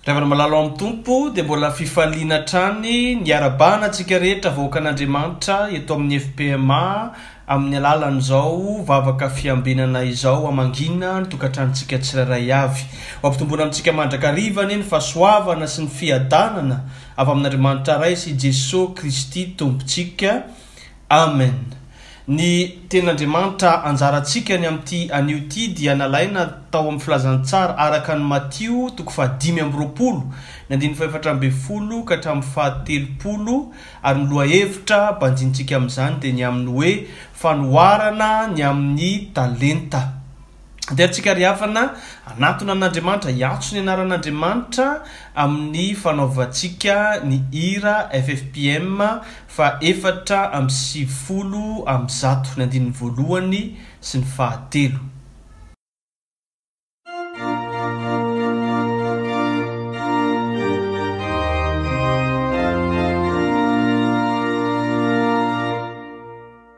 Ry havana malala ao amin'ny Tompo, dia mbola fifaliana hatrany ny iarabana antsika rehetra vahoakan'Andriamanitra eto amin'ny FPMA amin'ny alalan'izao vavaka fiambenana izao hamangina ny tokantranontsika tsirairay avy. Ho ampitomboina amintsika mandrakariva anie ny fahasoavana sy ny fiadanana avy amin'Andriamanitra Ray sy Jesoa Kristy Tompontsika Amen! Ny Tenin'Andriamanitra anjarantsika ny amin'ity anio ity dia nalaina tao amin'ny Filazantsara araka an'i Matio toko fahadimy amby roapolo, ny andininy fahefatra ambin'ny folo ka hatramin'ny fahatelopolo, ary ny lohahevitra banjinintsika amin'izany dia ny amin'ny hoe Fanoharana ny amin'ny talenta. dia antsika ry havana, hanatona an'Andriamanitra, hiantso ny anaran'Andriamanitra amin'ny fanaovantsika ny hira FFPM fahefatra amby sivifolo amby zato, ny andininy voalohany sy ny fahatelo.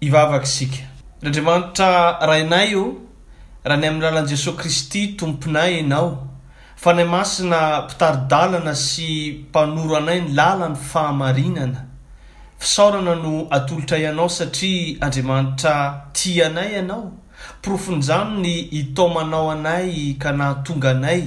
hivavaka isika. Ry Andriamanitra Rainay ô, raha ny amin'ny lalan'i Jesoa Kristy Tomponay Ianao, Fanahy Masina Mpitari-dalana sy Mpanoro anay ny lalan'ny fahamarinana, fisaorana no atolotray Anao satria Andriamanitra tia anay Ianao, porofon'izany ny hitaomanao anay ka nahatonga anay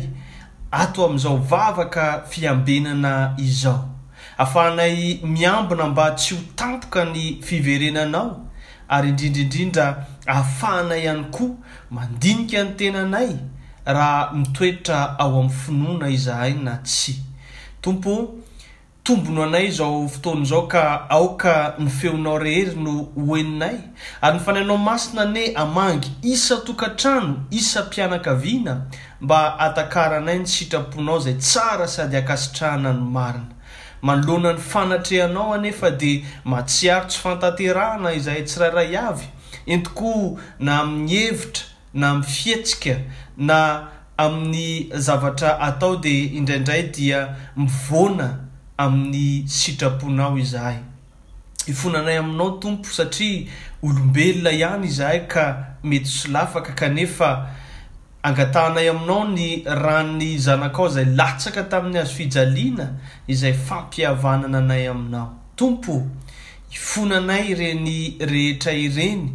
ato amin'izao vavaka fiambenana izao. Afahanay miambina mba tsy ho tampoka ny fiverenanao ary indrindra indrindra ahafahanay ihany koa mandinika ny tenanay raha mitoetra ao amin'ny finoana izahay na tsia. Tompo ô, tombono anay izao fotoana izao ka aoka ny feonao rehery no ho henonay ary ny Fanahinao Masina anie hamangy isan-tokantrano, isam-pianakaviana, Mba hatakaranay ny sitraponao izay tsara sady hankasitrahana ny marina. Manoloana ny fanatrehanao anefa dia mahatsiaro tsy fantanterahana izahay tsirairay avy, ento koa na amin'ny hevitra na amin'ny fihetsika na amin'ny zavatra atao dia indraindray dia mivoana amin'ny sitraponao izahay. ifonanay Aminao Tompo satria olombelona ihany izahay ka mety ho solafaka kanefa angatahanay Aminao ny ran'ny Zanakao izay latsaka tamin'ny hazo fijaliana izay fampihavanana anay Aminao Tompo o! ifonanay ireny rehetra ireny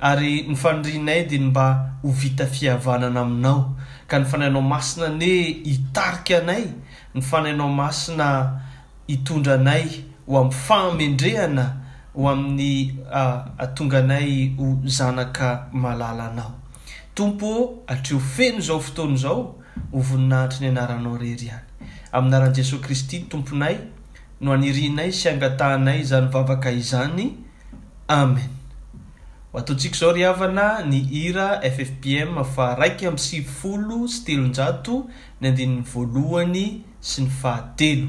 ary ny fanirianay dia ny mba ho vita fihavanana Aminao ka ny Fanahinao Masina anie hitarika anay ny Fanahinao Masina hitondra anay ho amin'ny fahamendrehana ho amin'ny hahatonga anay ho zanaka malala Anao. Tompo ô, atreo feno izao fotoana izao ho voninahitry ny Anaranao irery ihany. Amin'ny Anaran'i Jesoa Kristy Tomponay no anirianay sy angatahanay izany vavaka izany. Amen. Ho ataontsika izao ry havana ny hira FFPM faha raika amby sivifolo sy telonjato, ny andininy voalohany sy ny fahatelo.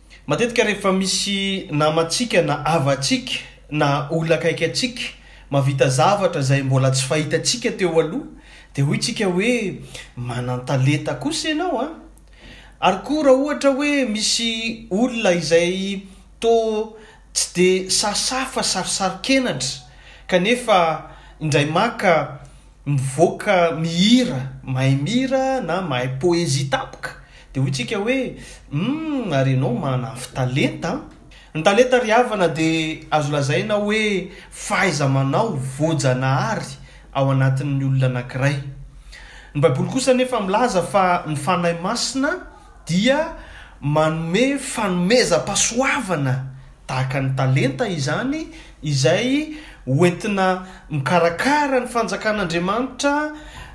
Matetika rehefa misy namantsika na havantsika na olona akaiky antsika mahavita zavatra izay mbola tsy fahitantsika teo aloha dia hointsika hoe manan-talenta kosa ianao an! Ary koa raha ohatra hoe misy olona izay toa tsy dia sarsary fa sarisarikenatra kanefa indray maka mivoaka mihira mahay mihira na mahay poezia tampoka dia hoy tsika hoe humm ary ianao manafy talenta an! Ny talenta ry havana dia azo lazaina hoe fahaiza-manao voajanahary ao anatin'ny olona anankiray. Ny baiboly kosa anefa milaza fa ny fanahy masina dia manome fanomezam-pahasoavana Tahaka ny talenta izany izay hoentina mikarakara ny Fanjakan'Andriamanitra,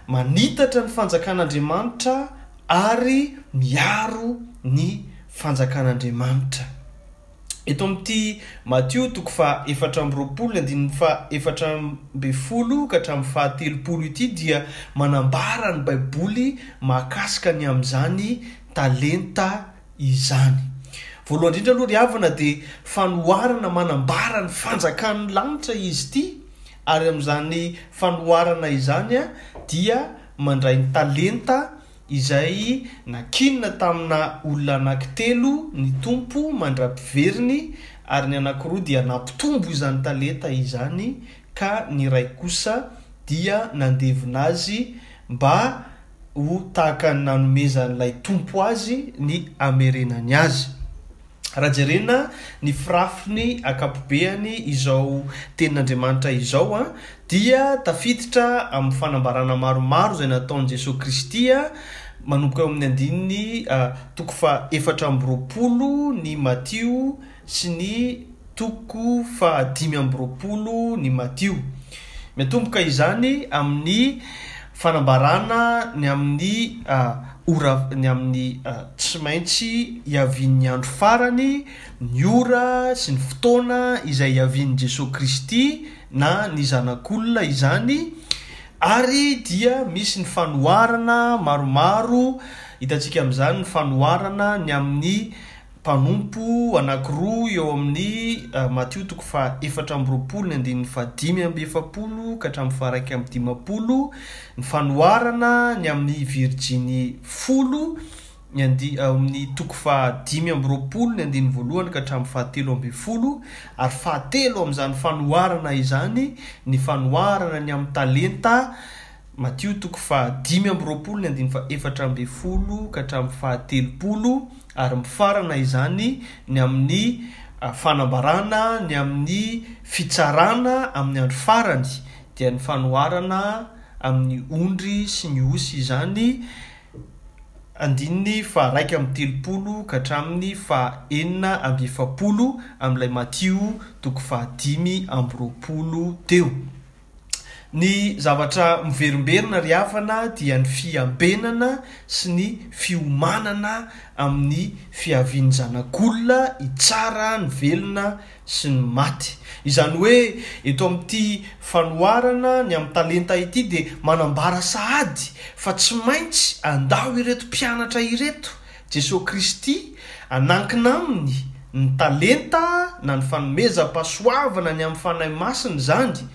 manitatra ny Fanjakan'Andriamanitra ary miaro ny Fanjakan'Andriamanitra. Eto amin'ity Matio toko faha-efatra amby roapolo ny andininy faha-efatra ambin'ny folo ka hatramin'ny faha-telopolo ity dia manambara ny Baiboly mahakasika ny amin'izany talenta izany. Voalohany indrindra aloha ry havana dia fanoharana manambara ny fanjakan'ny lanitra izy ity ary amin'izany fanoharana izany dia mandray ny talenta izay nakinina tamina olona anankitelo ny Tompo mandra-piveriny ary ny anankiroa dia nampitombo izany talenta izany ka ny iray kosa dia nandevina azy mba ho tahaka ny nanomezan'ilay Tompo azy ny hamerenany azy. Raha jerena ny firafiny ankapobeany izao Tenin'Andriamanitra izao dia tafiditra amin'ny fanambarana maromaro izay nataon'i Jesoa Kristy manomboka eo amin'ny andininy toko faha efatra amby roapolo ny Matio sy ny toko faha dimy amby roapolo ny Matio. Miatomboka izany amin'ny fanambarana ny amin'ny ora ny amin'ny tsy maintsy hiavian'ny andro farany, ny ora sy ny fotoana izay hiavian'i Jesoa Kristy na ny Zanak'olona izany ary dia misy ny fanoharana maromaro, hitantsika amin'izany ny fanoharana ny amin'ny. mpanompo anankiroa eo amin'ny Matio toko faha efatra amby roapolo ny andininy faha dimy amby efapolo ka hatramin'ny faha iraika amby dimampolo, ny fanoharana ny amin'ny Virjiny folo ny andininy ao amin'ny toko faha dimy amby roapolo ny andininy voalohany ka hatramin'ny faha telo ambin'ny folo ary fahatelo amin'izany fanoharana izany ny fanoharana ny amin'ny talenta Matio toko faha dimy amby roapolo ny andininy faha efatra ambin'ny folo ka hatramin'ny faha telopolo ary mifarana izany ny amin'ny fanambarana ny amin'ny fitsarana amin'ny andro farany dia ny fanoharana amin'ny ondry sy ny osy izany andininy faha iraika amby telopolo ka hatramin'ny faha enina amby efapolo amin'ilay Matio toko faha dimy amby roapolo teo. Ny zavatra miverimberina ry havana dia ny fiambenana sy ny fiomanana amin'ny fiavian'ny zanak'olona hitsara ny velona sy ny maty. Izany hoe eto amin'ity fanoharana ny amin'ny talenta ity dia manambara sahady fa tsy maintsy handao ireto mpianatra ireto Jesosy Kristy hanankina aminy ny talenta na ny fanomezam-pahasoavana ny amin'ny Fanahy Masina izany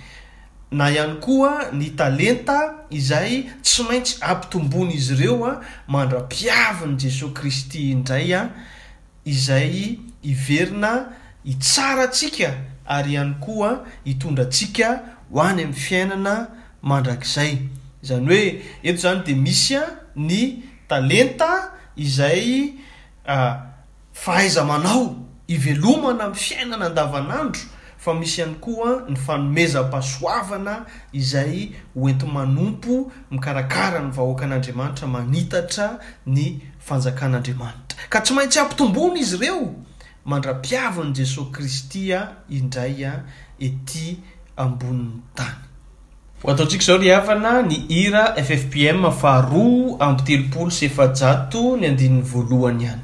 na ihany koa ny talenta izay tsy maintsy ampitomboin'izy ireo mandra-piavin'i Jesosy Kristy indray izay hiverina hitsara antsika ary ihany koa hitondra antsika ho any amin'ny fiainana mandrakizay. Izany hoe eto izany dia misy ny Talenta izay fahaiza-manao ivelomana amin'ny fiainana andavanandro fa misy ihany koa ny fanomezam-pahasoavana izay hoenti-manompo mikarakara ny vahoakan'Andriamanitra manitatra ny fanjakan'Andriamanitra. Ka tsy maintsy ampitomboina izy ireo mandra-pihavin'i Jesoa Kristy indray ety ambonin'ny tany. Ho ataontsika izao ry havana ny hira FFPM faha roa amby telopolo sy efajato ny andininy voalohany ihany.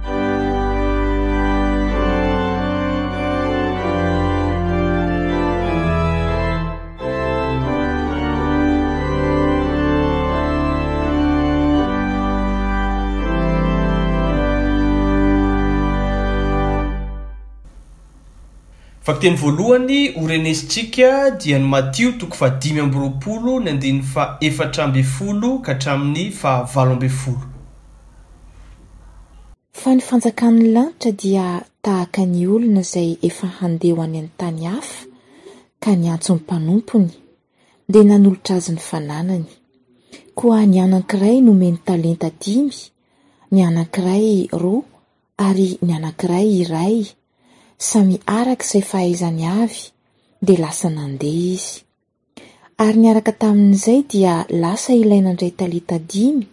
Vakiteny voalohany ho renesintsika dia ny Matio toko fahadimy amby roapolo ny andininy faha efatra ambin'ny folo ka hatramin'ny faha valo ambin'ny folo. Fa ny fanjakan'ny lanitra dia tahaka ny olona izay efa handeha ho any an-tany hafa, ka niantso ny mpanompony, dia nanolotra azy ny fananany. Koa ny anankiray nomeny talenta dimy, ny anankiray roa, ary ny anankiray iray, samy araka izay fahaizany avy, dia lasa nandeha izy. ary niaraka tamin'izay dia lasa ilay nandray talenta dimy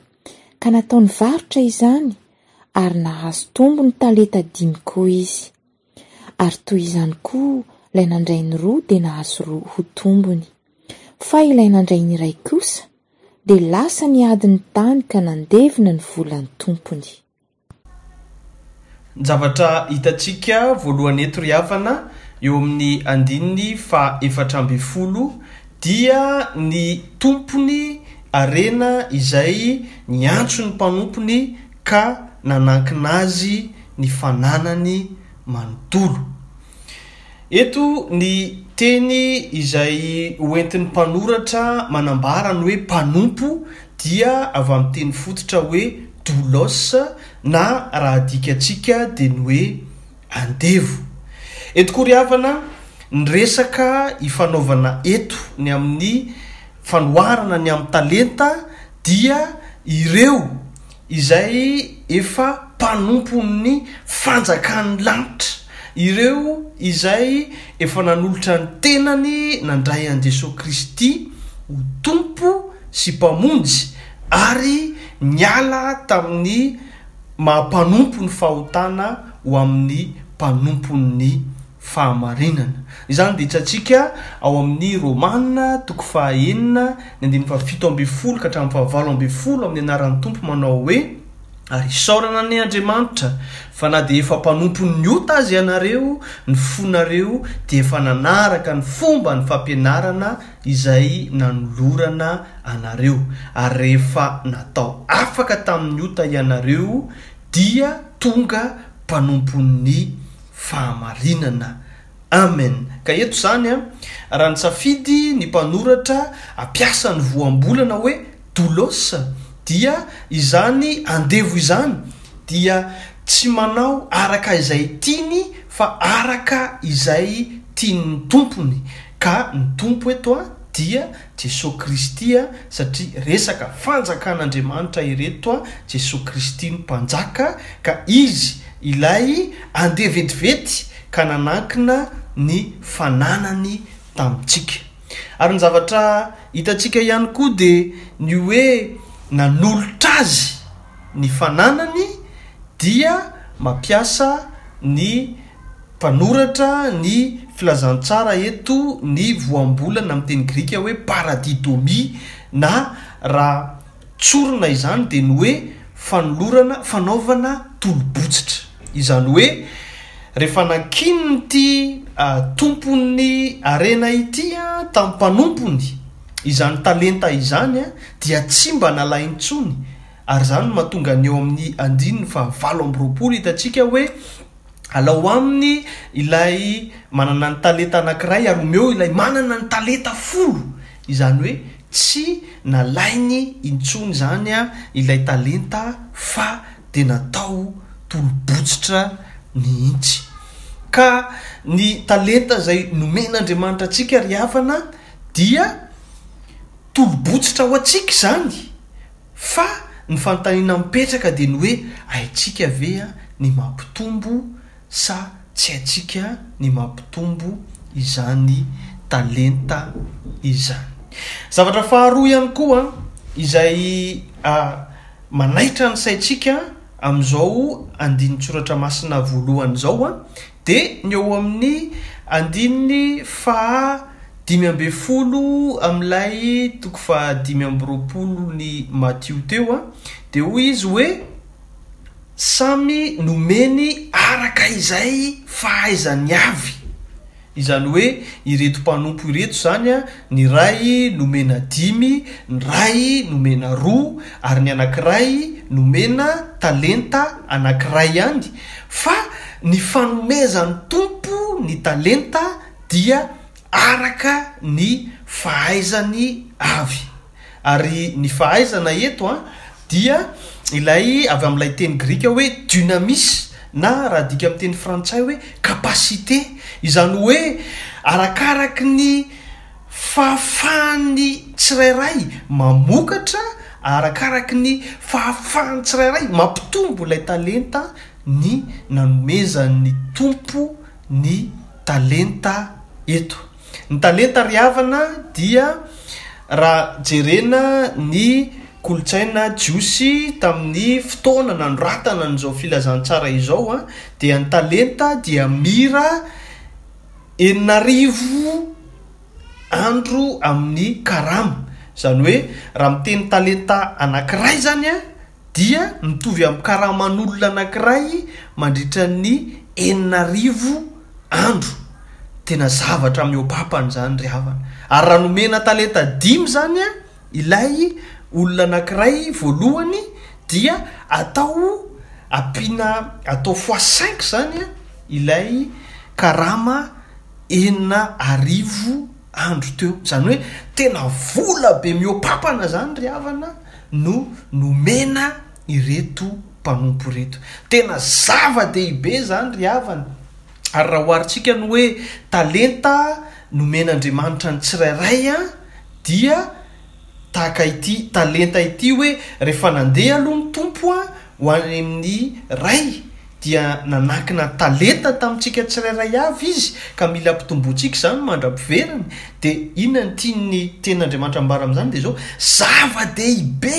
ka nataony varotra izany ary nahazo tombony talenta dimy koa izy. Ary toy izany koa ilay nandray ny roa dia nahazo roa ho tombony. Fa ilay nandray ny iray kosa dia lasa niady ny tany ka nandevina ny volan'ny tompony. Ny zavatra hitantsika voalohany eto ry havana eo amin'ny andininy faha efatra ambin'ny folo dia ny tompony harena izay niantso ny mpanompony ka nanankina azy ny fananany manontolo. Eto ny teny izay hoentin'ny mpanoratra manambara ny hoe mpanompo dia avy amin'ny teny fototra hoe doulos na raha adikatsika dia ny hoe andevo. Eto koa ry havana, ny resaka ifanaovana eto ny amin'ny fanoharana ny amin'ny talenta dia ireo izay efa mpanompon'ny fanjakan'ny lanitra, ireo izay efa nanolotra ny tenany nandray an'i Jesoa Kristy ho Tompo sy Mpamonjy ary niala tamin'ny maha-mpanompo ny fahotana ho amin'ny mpanompon'ny fahamarinana. Izany dia hitantsika ao amin'ny Romana toko fahaenina ny andininy fahafito ambin'ny folo ka hatramin'ny fahavalo ambin'ny folo amin'ny anaran'ny Tompo manao hoe, Ary isaorana anie Andriamanitra, fa na dia efa mpanompon'ny ota aza ianareo, ny fonareo dia efa nanaraka ny fomba ny fampianarana izay nanolorana anareo, ary rehefa natao afaka tamin'ny ota ianareo, dia tonga mpanompon'ny. fahamarinana. Amen. Ka eto izany an, raha nisafidy ny mpanoratra hampiasa ny voambolana hoe doulos dia izany andevo izany dia tsy manao araka izay tiany fa araka izay tian'ny tompony ka ny tompo eto dia Jesoa Kristy a, satria resaka fanjakan'Andriamanitra ireto a, Jesoa Kristy no mpanjaka ka Izy ilay andeha vetivety ka nanankina ny fananany tamintsika. Ary ny zavatra hitantsika ihany koa dia ny hoe nanolotra Azy ny fananany dia mampiasa ny Mpanoratra ny Filazantsara eto ny voambolana amin'ny teny grika hoe paradidomi na raha tsorina izany dia ny hoe fanolorana, fanaovana tolo-botsitra. Izany hoe rehefa nankinin'ity tompon'ny harena ity tamin'ny mpanompony izany talenta izany dia tsy mba nalainy intsony ary izany no mahatonga ny eo amin'ny andininy fahavalo amby roapolo hitantsika hoe Alao aminy ilay manana ny talenta anankiray ary omeo ilay manana ny talenta folo. Izany hoe tsy nalainy intsony izany ilay talenta fa dia natao tolo-botsitra mihitsy. Ka ny talenta izay nomen'Andriamanitra antsika ry havana dia tolo-botsitra ho antsika izany Fa ny fanontaniana mipetraka dia ny hoe haintsika ve ny mampitombo sa tsy haintsika ny mampitombo izany talenta izany. Zavatra faharoa ihany koa izay manaitra ny saintsika amin'izao andinin-tsoratra masina voalohany izao, Dia ny ao amin'ny andininy faha dimy ambin'ny folo amin'ilay toko faha dimy amby roapolon'i Matio teo, dia hoy izy hoe, Samy nomeny araka izay fahaizany avy. Izany hoe ireto mpanompo ireto izany, ny iray nomena dimy, ny iray nomena roa, ary ny anankiray nomena talenta anankiray ihany, Fa ny fanomezan'ny Tompo ny talenta dia araka ny fahaizany avy. Ary ny fahaizana eto dia ilay avy amin'ilay teny grika hoe dynamis na raha adika amin'ny teny frantsay hoe capacité. Izany hoe arakaraky ny Fahafahan'ny tsirairay mamokatra arakaraky ny fahafahan'ny tsirairay mampitombo ilay talenta ny nanomezan'ny Tompo ny talenta eto. Ny talenta ry havana dia raha jerena ny kolontsaina jiosy tamin'ny fotoana nanoratana an'izao filazantsara izao dia ny talenta dia mira enina arivo andro amin'ny karama, izany hoe raha miteny talenta anankiray izany an, dia mitovy amin'ny karaman'olona anankiray mandritra ny enina arivo andro, tena zavatra mihoapapana izany ry havana, ary raha nomena talenta dimy izany an, ilay olona anankiray voalohany dia atao ampiana atao fois cinq izany an, ilay karama enina arivo andro teo, izany hoe tena vola be mihoapapana izany ry havana no nomena ireto mpanompo ireto. Tena zava-dehibe izany ry havana, ary raha oharintsika ny hoe talenta nomen'Andriamanitra ny tsirairay dia tahaka ity talenta ity hoe rehefa nandeha aloha ny Tompo a, Ho any amin'ny Ray dia nanankina talenta tamintsika tsirairay avy Izy, ka mila ampitombointsika izany mandra-piveriny. Dia inona no tian'ny Tenin' Andriamanitra ambara amin'izany? Dia izao, Zava-dehibe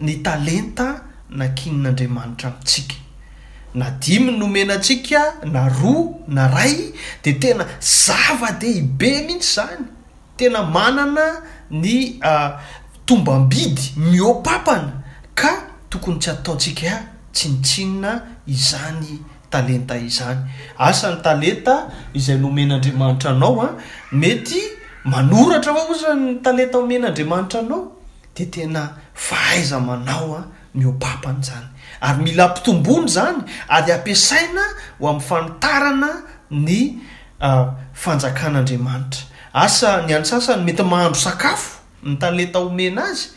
ny talenta nankinin' Andriamanitra amintsika. Na dimy no omena antsika, na roa, na ray, dia tena zava-dehibe mihitsy izany. Tena manana ny tombam-bidy mihoa-papana ka tokony tsy ataontsika tsinontsinona izany talenta izany. Asa ny talenta izay nomen'Andriamanitra anao an! Mety manoratra ve osa ny talenta omen'Andriamanitra anao? Dia tena fahaiza-manao mihoa-papana izany. Ary mila ampitomboina izany ary ampiasaina ho amin'ny fanitarana ny. A, Fanjakan'Andriamanitra. Asa ny antsasany mety mahandro sakafo ny talenta omena azy.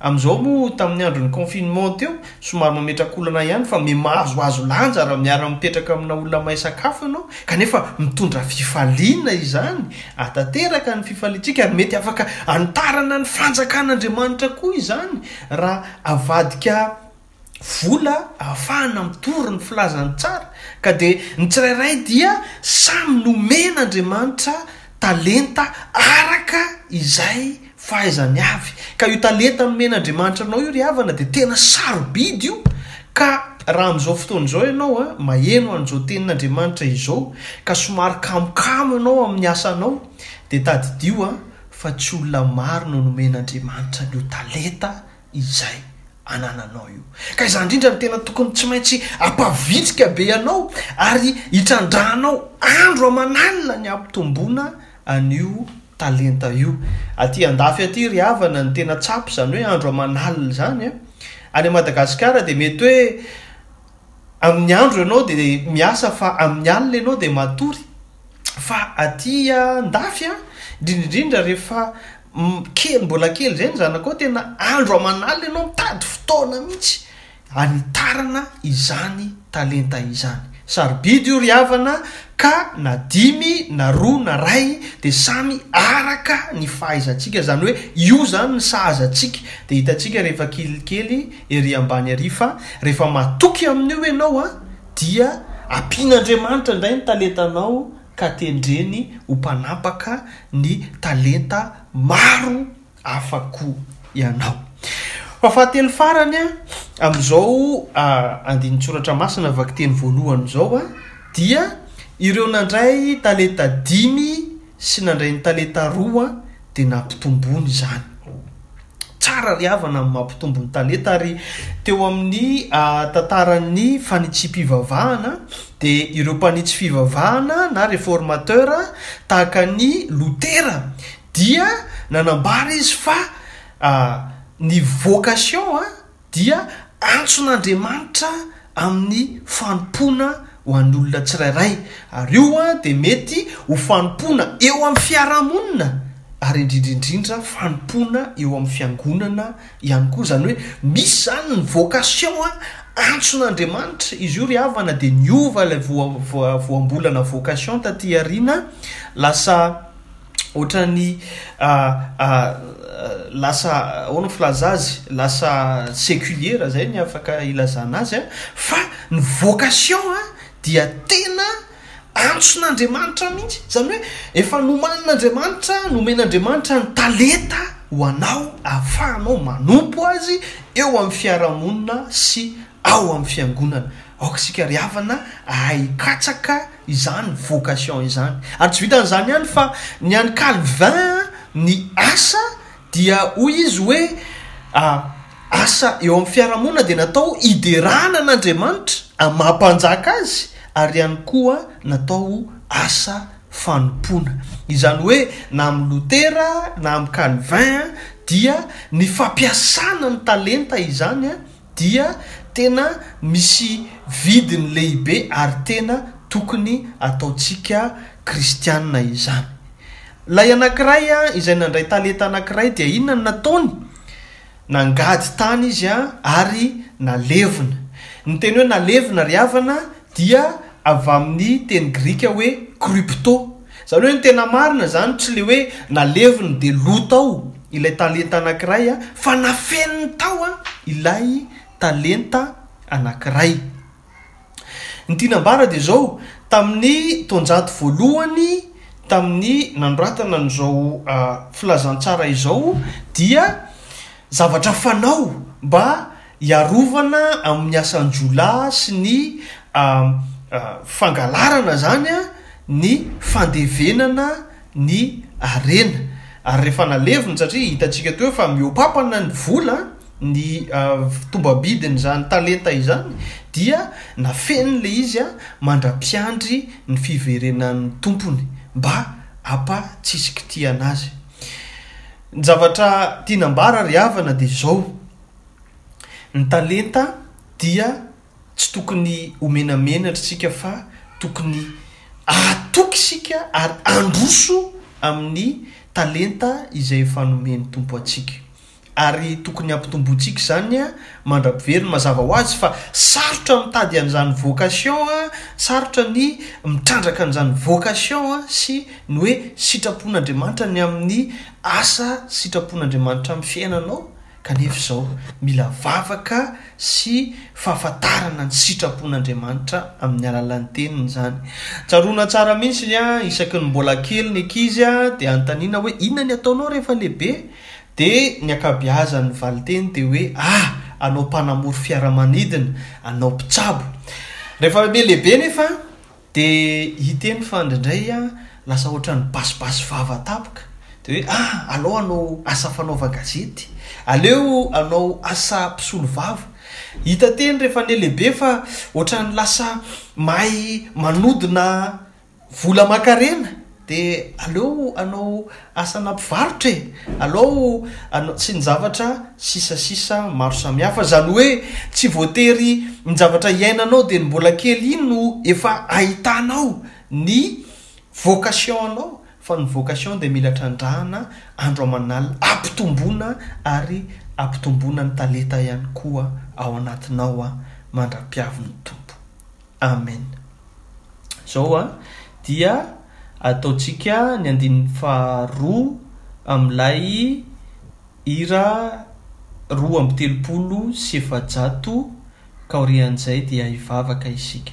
Amin'izao moa tamin'ny andron'ny confinement teo, somary mametrak'olana ihany fa me mahazoazo lanja raha miara-mipetraka amina olona mahay sakafo ianao, kanefa mitondra fifaliana izany, ahatanteraka ny fifaliantsika ary mety afaka anitarana ny Fanjakan'Andriamanitra koa izany raha avadika vola ahafahana mitory ny filazany tsara ka dia ny tsirairay dia samy nomen' Andriamanitra talenta araka izay fahaizany avy ka io talenta nomen' Andriamanitra anao io ry havana dia tena sarobidy io ka raha amin' izao fotoana izao ianao a maheno an' izao tenin' Andriamanitra izao ka somary kamokamo ianao amin' ny asanao dia tadidio a fa tsy olona maro no nomen' Andriamanitra an' io talenta izay anananao io. Ka izany indrindra no tena tokony tsy maintsy hampavitrika be anao ary hitrandrahanao andro aman'alina ny hampitomboana an'io talenta io. Aty andafy aty ry havana ny tena tsapa izany hoe andro aman'alina izany a! Any Madagasikara dia mety hoe. Amin'ny andro ianao dia miasa fa amin'ny alina ianao dia matory. Fa aty an-dafy an, indrindra indrindra rehefa kely mbola kely izay ny zanakao tena andro aman'alina ianao mitady fotoana mihitsy hanitarana izany talenta izany. Sarobidy io ry havana ka na dimy na roa na ray dia samy araka ny fahaizantsika izany hoe io izany ny sahaza antsika dia hitantsika rehefa kely kely ery ambany ary fa rehefa matoky amin'io ianao dia ampian'Andriamanitra indray ny talentanao ka tendreny ho mpanapaka ny talenta maro hafa koa ianao. Fa fahatelo farany amin'izao andinin-tsoratra masina vakiteny voalohany izao dia ireo nandray talenta dimy sy nandray ny talenta roa dia nampitomboiny izany. Tsara ry havana amin'ny mampitombo ny talenta ary teo amin'ny tantaran'ny fanitsiam-pivavahana dia ireo mpanitsy fivavahana na reformateur tahaka an'i Lotera dia nanambara izy fa ny vocation dia antson'Andriamanitra amin'ny fanompoana ho an'olona tsirairay, ary io dia mety ho fanompoana eo amin'ny fiarahamonina, ary indrindra indrindra fanompoana eo amin'ny fiangonana ihany koa. Izany hoe misy izany ny vocation, antson'Andriamanitra izy io ry havana, dia niova ilay voambolana vocation taty aoriana, lasa ohatran'ny lasa ahoana ny filaza azy lasa seculiera zay ny afaka ilazana azy a fa ny vocation a dia tena antson'andriamanitra mihitsy zany hoe efa nomanin'andriamanitra nomen'andriamanitra ny talenta ho anao ahafahanao manompo azy eo amin'ny fiarahamonina sy ao amin'ny fiangonana Aoka isika ry havana ahay hikatsaka izany vocation izany. Ary tsy vitan'izany ihany fa ny an'i Calvin ny asa dia hoy izy hoe asa eo amin'ny fiarahamonina dia natao hiderana an'Andriamanitra maha mpanjaka azy ary ihany koa natao ho asa fanompoana. Izany hoe na amin'i Lotera na amin'i Calvin dia ny fampiasana ny talenta izany dia tena misy vidiny lehibe ary tena tokony ataontsika kristiana izany. Ilay anankiray izay nandray talenta anankiray dia inona no nataony? Nangady tany izy ary nalevina. Ny teny hoe nalevina ry havana dia avy amin' ny teny grika hoe krypto, izany hoe ny tena marina izany tsy ilay hoe naleviny dia lo tao ilay talenta anankiray fa nafeniny tao ilay talenta anankiray. Ny tiana ambara dia izao, tamin' ny taonjato voalohany tamin' ny nanoratana an' izao filazantsara izao dia zavatra fanao mba Hiarovana amin'ny asan-jiolahy sy ny fangalarana izany ny fandevenana ny harena. Ary rehefa nalevina, satria hitantsika teo fa mihoapapana ny vola, ny tombam-bidin'izany talenta izany, dia nafeniny ilay izy mandra-piandry ny fiverenan'ny tompony, mba hampa-tsisikitihana azy. Ny zavatra tiana ambara ry havana dia izao. Ny talenta dia tsy tokony homenamenatra isika fa tokony ahatoky isika ary androso amin'ny talenta izay efa nomen'ny Tompo antsika. Ary tokony hampitombointsika izany mandra-piveriny. Mazava ho azy fa sarotra ny mitady an'izany vocation, sarotra ny mitrandraka an'izany vocation sy ny hoe sitrapon'Andriamanitra ny amin'ny asa sitrapon'Andriamanitra amin'ny fiainanao. Kanefa izao, mila vavaka sy fahafantarana ny sitrapon'Andriamanitra amin'ny alalan'ny Teniny izany. Tsaroana tsara mihitsy ny ahy, isaky ny mbola kely ny ankizy dia anontaniana hoe, Inona ny hataonao rehefa lehibe? Dia ny ankabeazan'ny valinteny dia hoe, Ah! Hanao mpanamory fiaramanidina, hanao mpitsabo. Rehefa be lehibe anefa, De hiteny fa ndraindray a lasa ohatran'ny basibasy vava tapoka de hoe a aleo hanao asa fanaova gazety, aleo hanao asa mpisolo vava. Hita teny rehefa ne lehibe fa ohatran'ny lasa mahay manodina vola aman-karena. Dia aleo hanao asana mpivarotra e! Aleo hanao tsinin-javatra sisa sisa maro samihafa. Izany hoe tsy voatery ny zavatra hiainanao dia ny mbola kely iny no efa ahitanao ny vocation anao fa ny vocation dia mila trandrahana andro aman'alina, ampitomboina ary ampitomboina ny talenta ihany koa ao anatinao mandra-piavin'ny Tompo. Amen. Izao ho'a, dia ataontsika ny andininy faharoa amin'ilay hira roa amby telopolo sy efajato, ka aorian'izay dia hivavaka isika.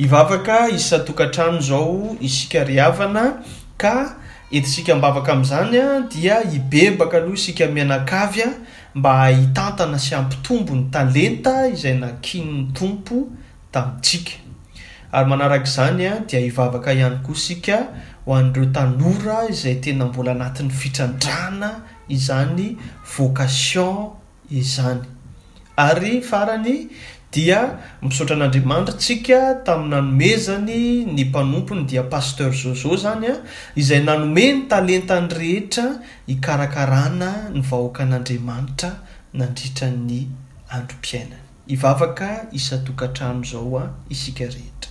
Hivavaka isan-tokantrano izao isika ry havana ka ety isika am-bavaka amin'izany dia hibebaka aloha isika mianakavy mba hitantana sy hampitombo ny talenta izay nankinin'ny Tompo tamintsika. Ary manaraka izany dia hivavaka ihany koa isika ho an'ireo tanora izay tena mbola anatin'ny fitrandrahana izany vocation izany. Ary farany dia misaotra an'Andriamanitra tsika tamin'ny nanomezany ny mpanompony dia Pasteur Jojo zany a, izay nanome ny talentany rehetra hikarakarana ny vahoakan'Andriamanitra nandritra ny androm-piainany. Hivavaka isan-tokantrano izao isika rehetra.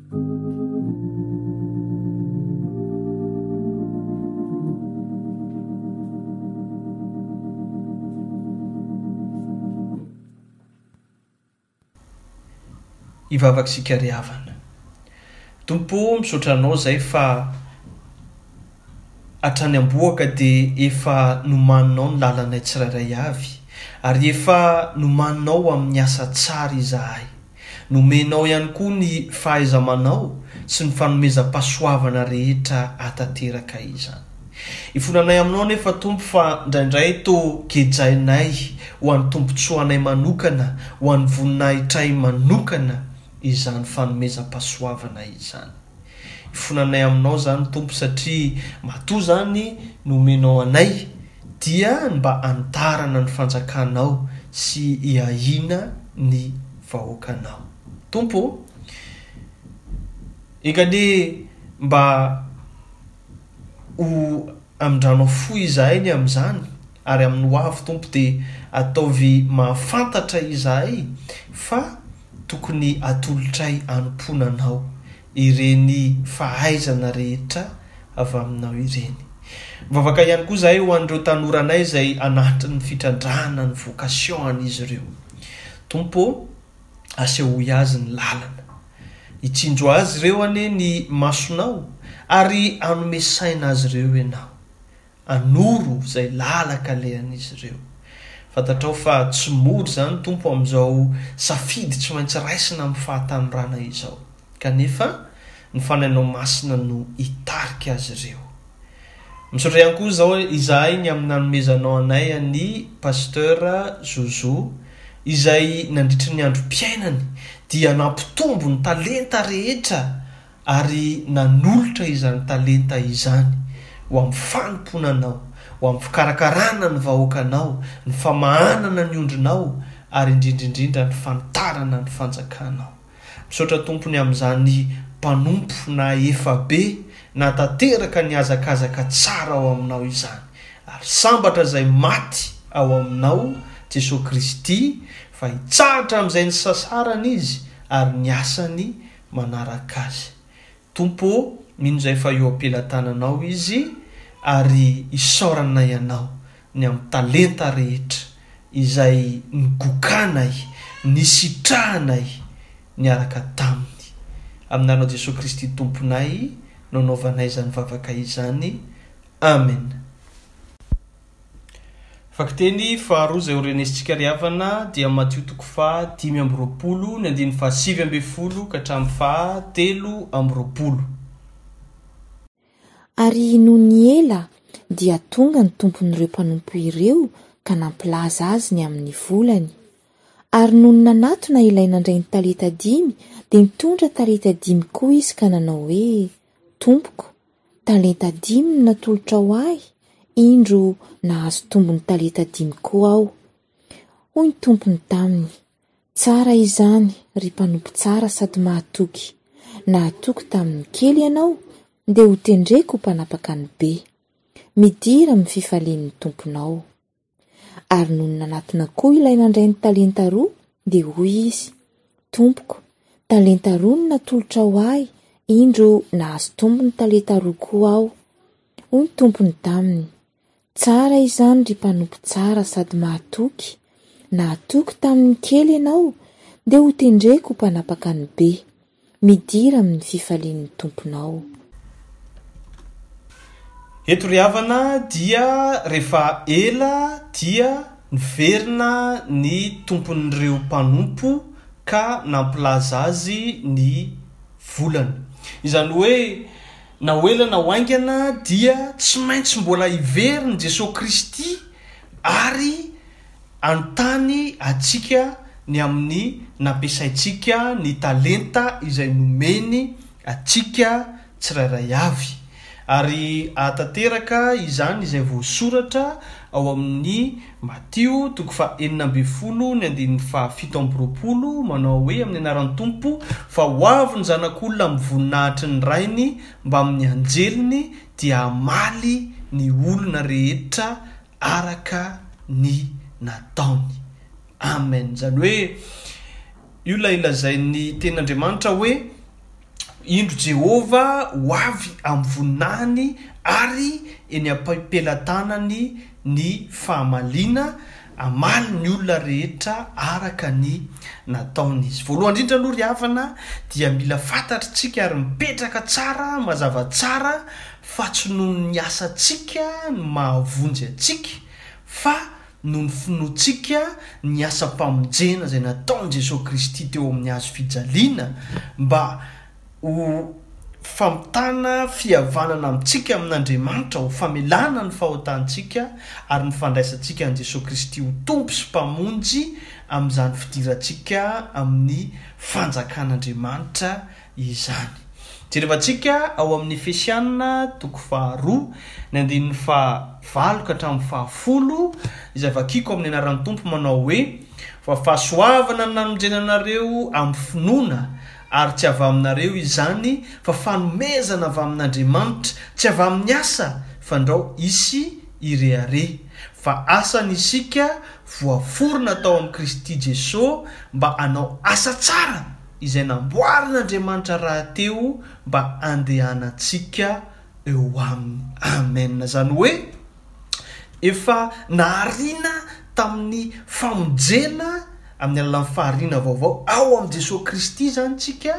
Hivavaka isika ry havana. Tompo o, misaotra Anao izay fa hatrany am-bohoka dia efa nomaninao ny lalanay tsirairay avy, ary efa nomaninao amin'ny asa tsara izahay. Nomenao ihany koa ny fahaiza-manao sy ny fanomezam-pahasoavana rehetra ahatanteraka izany. Ifonanay Aminao anefa, Tompo, fa indraindray toa gejainay ho an'ny tombontsoanay manokana, ho an'ny voninahitray manokana izany fanomezam-pahasoavana izany. Ifonanay Aminao izany, Tompo, satria matoa izany nomenao anay, Dia mba hanitarana ny fanjakanao sy hiahiana ny vahoakanao. Tompo ô! Enganie mba ho amindranao fo izahay ny amin'izany, ary amin'ny ho avy, Tompo, dia ataovy mahafantatra izahay fa tokony hatolotray hanompoana Anao. ireny fahaizana rehetra avy aminao ireny. Mivavaka ihany koa izahay ho an'ireo tanoranay izay anatin'ny fitrandrahana ny vocation an'izy ireo. Tompo ô, asehoy azy ny lalana. Hitsinjo azy ireo anie ny masonao ary hanome saina azy ireo ianao. hanoro izay lalan-kalehan'izy ireo. Fantatrao fa tsy mora izany, Tompo, amin'izao safidy tsy maintsy raisina amin'ny fahatanorana izao. Kanefa ny Fanahinao Masina no hitarika azy ireo. Misaotra ihany koa izao izahay ny amin'ny nanomezanao anay an'i Pasteur Zozo, izay nandritry ny androm-piainany dia nampitombo ny talenta rehetra ary nanolotra izany talenta izany ho amin'ny fanompoana Anao, ho amin'ny fikarakarana ny vahoakanao, ny famahanana ny ondrinao, ary indrindra indrindra ny fanitarana ny fanjakanao. Misaotra Tompo ny amin'izany mpanompo na efa be natateraka ny hazakazaka tsara ao Aminao izany, ary sambatra izay maty ao Aminao, Jesoa Kristy, fa hitsahatra amin'izay nisasarany izy ary ny asany manaraka azy. Tompo ô, mino izay fa eo am-pelatananao izy ary isaoranay Anao ny amin'ny talenta rehetra izay nogokanay, nisitrahanay niaraka taminy. Amin'ny anao Jesoa Kristy Tomponay no anaovanay izany vavaka izany. Amena. Vakiteny faharoa izay ho renesintsika ry havana dia Matio toko faha dimy amby roapolo ny andininy faha sivy ambin'ny folo ka hatramin'ny faha telo amby roapolo. Ary nony niela dia tonga ny tompon'ireo mpanompo ireo ka nampilaza azy ny amin'ny volany. Ary nony nanatona ilay nandray ny talenta dimy dia nitondra talenta dimy koa izy ka nanao hoe, Tompoko, Talenta dimy no natolotrao ahy, indro nahazo tombony talenta dimy koa aho. Hoy ny tompony taminy, Tsara izany, ry mpanompo tsara sady mahatoky! Nahatoky tamin'ny kely ianao, dia hotendreko ho mpanapaka ny be. Midira amin'ny fifalian'ny tomponao. Ary nony nanatona koa ilay nandray ny talenta roa, dia hoy izy, Tompoko, talenta roa no natolotrao ahy, indro nahazo tombony talenta roa koa aho. Hoy ny tompony taminy, Tsara izany ry mpanompo tsara sady mahatoky. Nahatoky tamin'ny kely ianao, dia hotendreko ho mpanapaka ny be. Midira amin'ny fifalian'ny Tomponao. Eto ry havana dia rehefa ela dia niverina ny tompon'ireo mpanompo ka nampilaza azy ny volany. Izany hoe na ho ela na ho haingana dia tsy maintsy mbola hiveriny Jesoa Kristy ary Hanontany antsika ny amin'ny nampiasaintsika ny talenta izay nomeny antsika tsirairay avy, ary hahatanteraka izany izay voasoratra ao amin'ny Matio toko fahenina ambin'ny folo ny andininy fahafito amby roapolo manao hoe, Amin'ny anaran'ny Tompo, fa ho avy ny Zanak'olona amin'ny voninahitry ny Rainy mbamin'ny anjeliny, dia hamaly ny olona rehetra araka ny nataony. Amen. Izany hoe io ilay lazain'ny Tenin'Andriamanitra hoe, Indro Jehovah ho avy amin'ny voninahiny ary eny am-pelatanany ny fahamaliana, hamaly ny olona rehetra araka ny nataony izy. Voalohany indrindra aloha ry havana dia mila fantatr'tsika ary mipetraka tsara mazava tsara fa tsy noho ny asantsika no mahavonjy antsika, fa noho ny finoantsika ny asam-pamonjena izay nataon'i Jesoa Kristy teo amin'ny hazo fijaliana, mba ho famitana fihavanana amintsika amin'Andriamanitra, ho famelana ny fahotantsika, ary ny fandraisantsika an'i Jesoa Kristy ho Tompo sy Mpamonjy amin'izany fidirantsika amin'ny fanjakan'Andriamanitra izany. Jerevantsika ao amin' ny Efesiana toko faharoa, ny andininy fahavalo ka hatramin' ny fahafolo, izay vakiko amin' ny anaran' ny Tompo manao hoe, Fa fahasoavana no nanonjena anareo amin'ny finoana, ary tsy avy aminareo izany, fa fanomezana avy amin' Andriamanitra, tsy avy amin' ny asa, fa ndrao hisy hirehareha. Fa asany isika, voaforona tao amin' i Kristy Jesoa mba hanao asa tsara, izay namboarin'Andriamanitra rahateo mba handehanantsika eo Aminy. Amen. Izany hoe, efa nahariana tamin'ny famonjena amin'ny alalan'ny fahariana vaovao ao amin'i Jesoa Kristy izany tsika,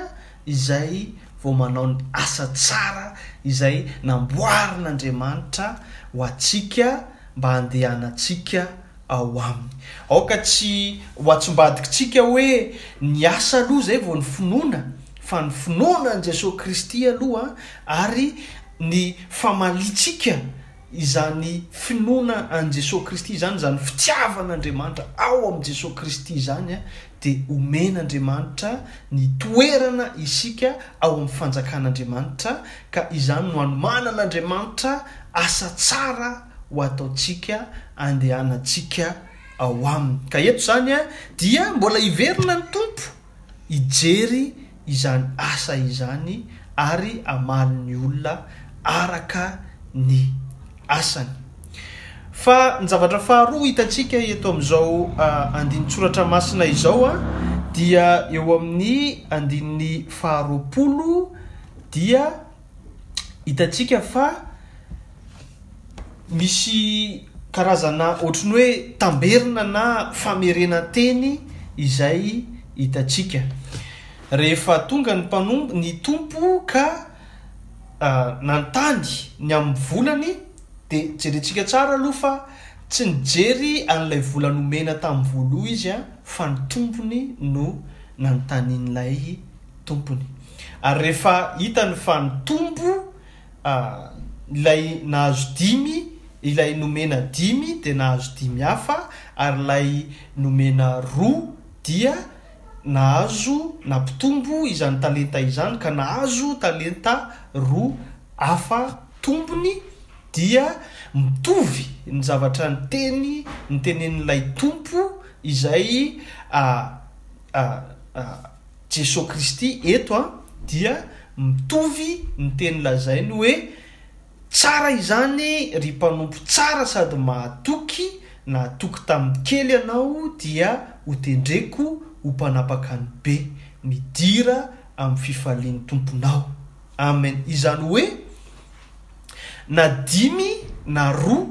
izay vao manao ny asa tsara izay namboarin'Andriamanitra ho antsika mba handehanantsika ao aminy. Aoka tsy ho atsimbadikitsika hoe ny asa aloha izay vao ny finoana, fa ny finoana an'i Jesoa Kristy aloha ary ny famaliantsika izany finoana an'i Jesoa Kristy izany, izany fitiavana an'Andriamanitra ao amin'i Jesoa Kristy izany dia omen'Andriamanitra ny toerana isika ao amin'ny fanjakan'Andriamanitra, ka izany no anomanan'Andriamanitra asa tsara ho ataontsika andehanantsika ao aminy. Ka eto izany dia mbola hiverina ny Tompo hijery izany asa izany ary hamaly ny olona araka ny asany. Fa ny zavatra faharoa hitantsika eto amin'izao andinin-tsoratra masina izao dia eo amin'ny andininy faharoapolo dia hitantsika fa misy karazana ohatry ny hoe tamberina na famerenan-teny izay hitantsika. Rehefa tonga ny mpanompo, ny tompo ka nanontany ny amin'ny volany dia jerentsika tsara aloha fa tsy nijery an'ilay vola nomena tamin'ny voaloha izy fa ny tompony no nanontanian'ilay tompony. Ary rehefa hitany fa nitombo ilay nahazo dimy, ilay nomena dimy dia nahazo dimy hafa, ary ilay nomena roa dia nahazo, nampitombo izany talenta izany ka nahazo talenta roa hafa tompony, dia mitovy ny zavatra niteny, nitenenin'ilay tompo izay a, a, a. Jesoa Kristy eto an dia mitovy ny teny lazainy hoe tsara izany ry mpanompo tsara sady mahatoky nahatoky tamin'ny kely ianao dia ho tendreko ho mpanapaka ny be midira amin'ny fifalian'ny tomponao amen izany hoe na dimy na roa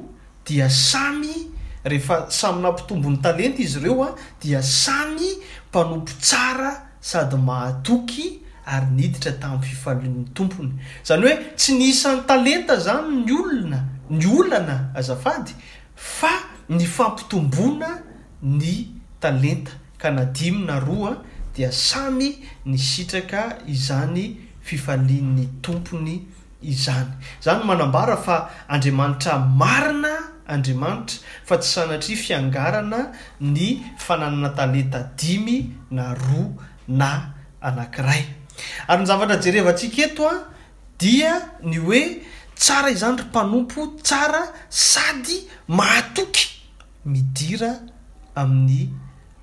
dia samy rehefa samy nampitombo ny talenta izy ireo dia samy mpanompo tsara sady mahatoky ary niditra tamin'ny fifalian'ny tompony. Izany hoe tsy ny isan'ny talenta izany ny olona ny olana azafady fa ny fampitomboana ny talenta ka na dimy na roa dia samy nisitraka izany fifalian'ny tompony izany. Izany no manambara fa Andriamanitra marina Andriamanitra, fa tsy sanatria fiangarana ny fananana talenta dimy na roa na anankiray. Ary ny zavatra jerevantsika eto dia ny hoe, tsara izany ry mpanompo, tsara sady mahatoky. Midira amin'ny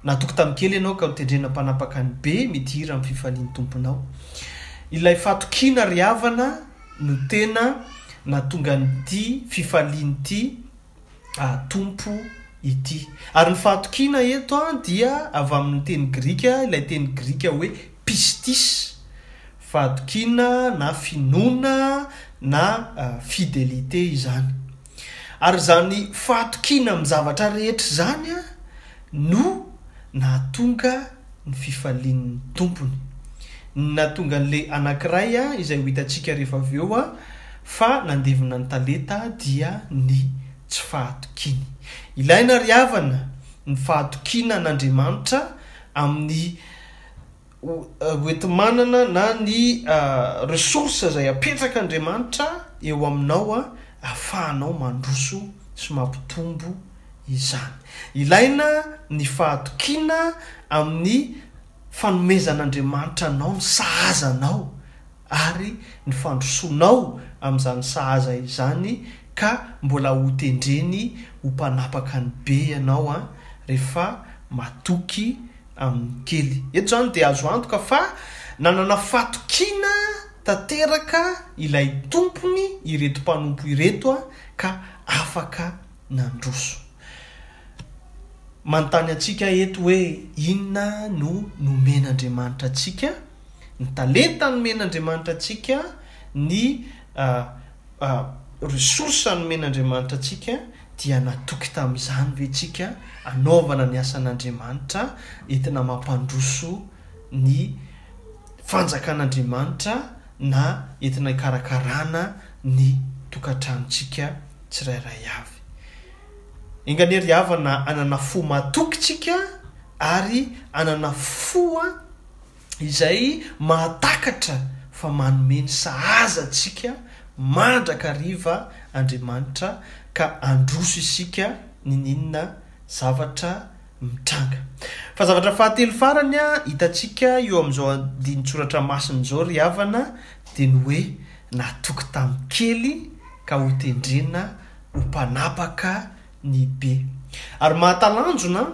Natoky tamin'ny kely ianao ka notendrena mpanapaka ny be, midira amin'ny fifalian'ny Tomponao. Ilay fatokiana ry havana no tena nahatonga an'ity fifalian'ity Tompo ity. Ary ny fahatokiana eto dia avy amin'ny teny grika, ilay teny grika hoe pistis, fahatokiana na finoana na fidelite izany. Ary izany fahatokiana amin'ny zavatra rehetra izany no nahatonga ny fifalian'ny tompony. Ny nahatonga an'ilay anankiray, izay ho hitantsika rehefa avy eo, fa nandevina ny talenta dia ny tsy fahatokiany. Ilaina ry havana ny fahatokiana an'Andriamanitra amin'ny ho enti-manana na ny ressources izay apetraka Andriamanitra eo aminao ahafahanao mandroso sy mampitombo izany. Ilaina ny fahatokiana amin'ny fanomezan'Andriamanitra anao ny sahaza anao. ary ny fandrosoanao amin'izany sahaza izany ka mbola ho tendreny ho mpanapaka ny be ianao an, rehefa matoky amin'ny kely. Eto izany dia azo antoka fa nanana fatokiana tanteraka ilay tompony ireto mpanompo ireto an, ka afaka nandroso. Manontany antsika eto hoe inona no nomen'Andriamanitra antsika? Ny talenta nomen'Andriamanitra antsika, ny ressources nomen'Andriamanitra antsika dia natoky tamin'izany ve tsika hanaovana ny asan'Andriamanitra entina mampandroso ny fanjakan'Andriamanitra na entina hikarakarana ny tokantranontsika tsirairay avy. Enga anie ry havana hanana fo matoky tsika ary hanana fo izay mahatakatra fa manome ny sahaza antsika mandrakariva Andriamanitra ka handroso isika nininona zavatra mitranga. Fa zavatra fahatelo farany hitantsika eo amin'izao andinin-tsoratra masina izao ry havana dia ny hoe natoky tamin'ny kely ka hotendrena ho mpanapaka ny be. Ary mahatalanjona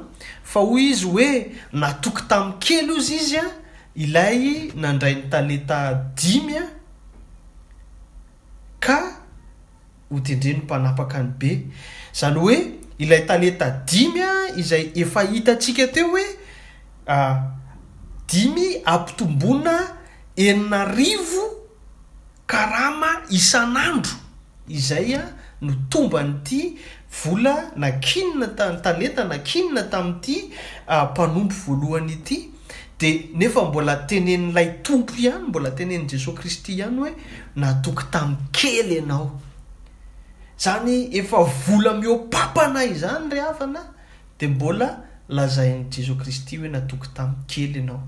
fa hoy izy hoe natoky tamin'ny kely ozy izy ilay nandray ny talenta dimy ka hotendren'ny mpanapaka ny be. Izany hoe ilay talenta dimy izay efa hitantsika teo hoe dimy ampitomboina enina arivo, Karama isan'andro izay no tomban'ity vola nakianina tany talenta nakianina tamin'ity mpanompo voalohany ity dia nefa mbola tenenin'ilay Tompo ihany mbola tenenin'i Jesoa Kristy ihany hoe natoky tamin'ny kely ianao. Izany efa vola mihoa-pampana izany ry havana Dia mbola lazain'i Jesoa Kristy hoe natoky tamin'ny kely ianao.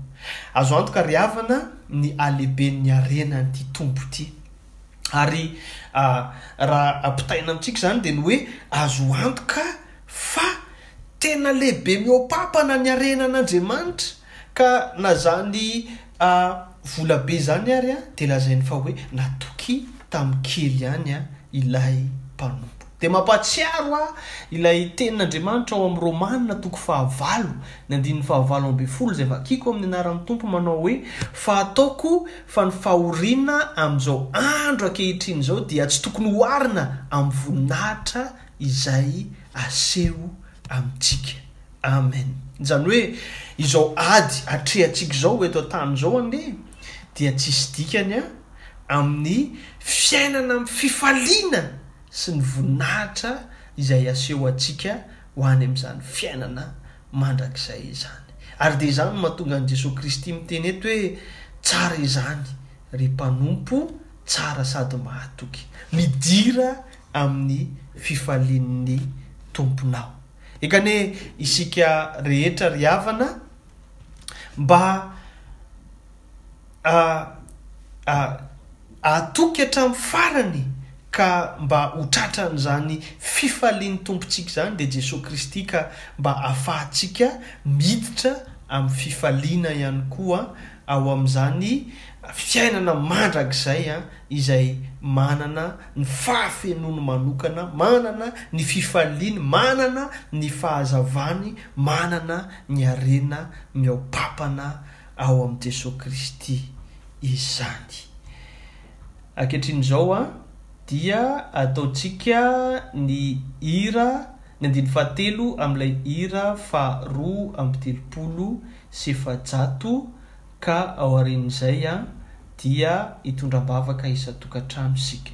Azo antoka ry havana ny halehiben'ny harenan'ity Tompo ity. Ary raha ampitaina amintsika izany dia ny hoe azo antoka fa tena lehibe mihoapampana ny harenan'Andriamanitra ka na izany volabe izany ary dia lazainy fa hoe natoky tamin'ny kely ihany ilay mpanompo. Dia mampahatsiaro ahy ilay tenin'Andriamanitra ao amin'ny Romana toko fahavalo, ny andininy fahavalo ambin'ny folo izay vakiko amin'ny anaran'ny Tompo manao hoe, Fa ataoko fa ny fahoriana amin'izao andro ankehitriny izao dia tsy tokony hoharina amin'ny voninahitra izay aseho amintsika. Amen. Izany hoe izao ady atrehantsika izao eto an-tany izao anie dia tsisy dikany amin'ny fiainana amin'ny fifaliana sy ny voninahitra izay aseho antsika ho any amin'izany fiainana mandrakizay izany. Ary dia izany no mahatonga an'i Jesoa Kristy miteny eto hoe, Tsara izany, ry mpanompo tsara sady mahatoky. Midira amin'ny fifalian'ny Tomponao. Eka anie isika rehetra ry havana, mba. hatoky hatramin'ny farany ka mba ho tratran'izany fifalian'ny Tompontsika izany dia Jesoa Kristy ka mba hahafahantsika miditra amin'ny fifaliana ihany koa ao amin'izany fiainana mandrakizay izay manana ny fahafenoany manokana, manana ny fifaliany, manana ny fahazavany, manana ny harena miaopapana. ao amin'i Jesoa Kristy izany. Ankehitriny izao dia ataontsika ny hira, ny andininy fahatelo amin'ilay hira faharoa amby telopolo sy efajato ka aorian'izay dia hitondra am-bavaka isan-tokantrano isika.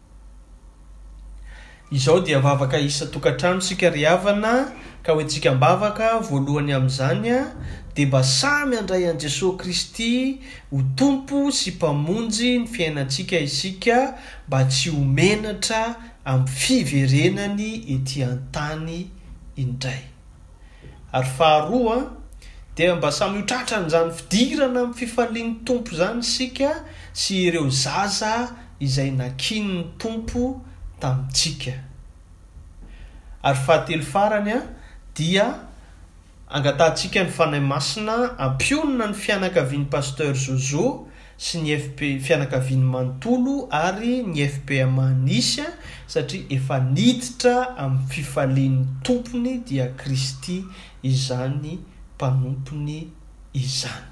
Izao dia vavaka isan-tokantrano isika ry havana ka hoentsika am-bavaka voalohany amin'izany dia mba samy handray an'i Jesoa Kristy ho Tompo sy Mpamonjy ny fiainantsika isika mba tsy ho menatra amin'ny fiverenany ety an-tany indray. Ary faharoa, dia mba samy ho tratran'izany fidirana amin'ny fifalian'ny Tompo izany isika sy ireo zaza izay nakian'ny Tompo tamintsika. Ary fahatelo farany, dia angatahantsika ny Fanahy Masina hampionona ny fianakavian'i Pasteur Jojo sy ny FP fianakaviany manontolo ary ny FPMA nisy satria efa niditra amin'ny fifalian'ny tompony dia Kristy izany mpanompony izany.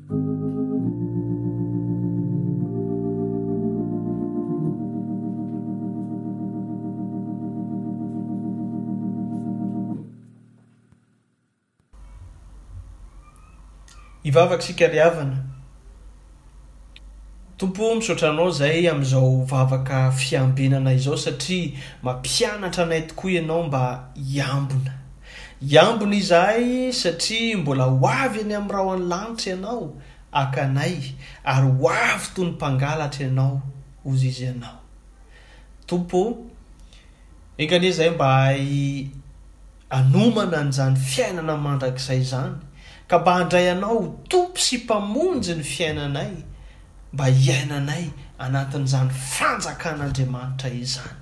Hivavaka isika ry havana. Tompo o, misaotra Anao izahay amin'izao vavaka fiambenana izao satria mampianatra anay tokoa Ianao mba hiambina. Hiambina izahay satria mbola ho avy any amin'ny rahon'ny lanitra ianao haka anay, ary ho avy toy ny mpangalatra ianao, hozy izy anao. Tompo ô, enga anie izahay mba hahay hanomana an'izany fiainana mandrakizay izany, ka mba handray anao ho Tompo sy Mpamonjy ny fiainanay, mba hiainanay anatin'izany Fanjakan'Andriamanitra izany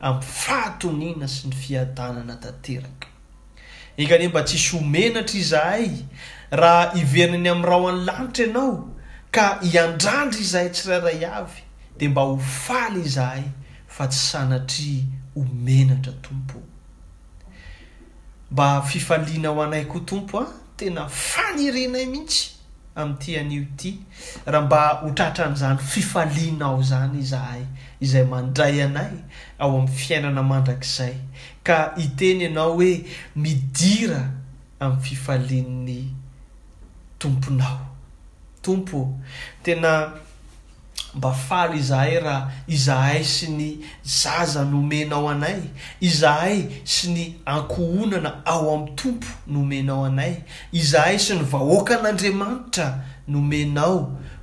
amin'ny fahatoniana sy ny fiadanana tanteraka. Engadia mba tsy hisy ho menatra izahay raha hiverina eny amin'ny rahon'ny lanitra Ianao ka hiandrandra izahay tsirairay avy, dia mba ho faly izahay fa tsy sanatria ho menatra Tompo o. Mba fifaliana ho anay koa Tompo a! Tena fanirianay mihitsy amin'ity anio ity raha mba ho tratran'izany fifalianao izany izahay izay mandray anay ao amin'ny fiainana mandrakizay ka hiteny ianao hoe midira amin'ny fifalian'ny Tomponao Tompo ô! Tena Mba faly izahay raha izahay sy ny zaza nomenao anay, izahay sy ny ankohonana ao amin'ny Tompo nomenao anay, izahay sy ny vahoakan'Andriamanitra nomenao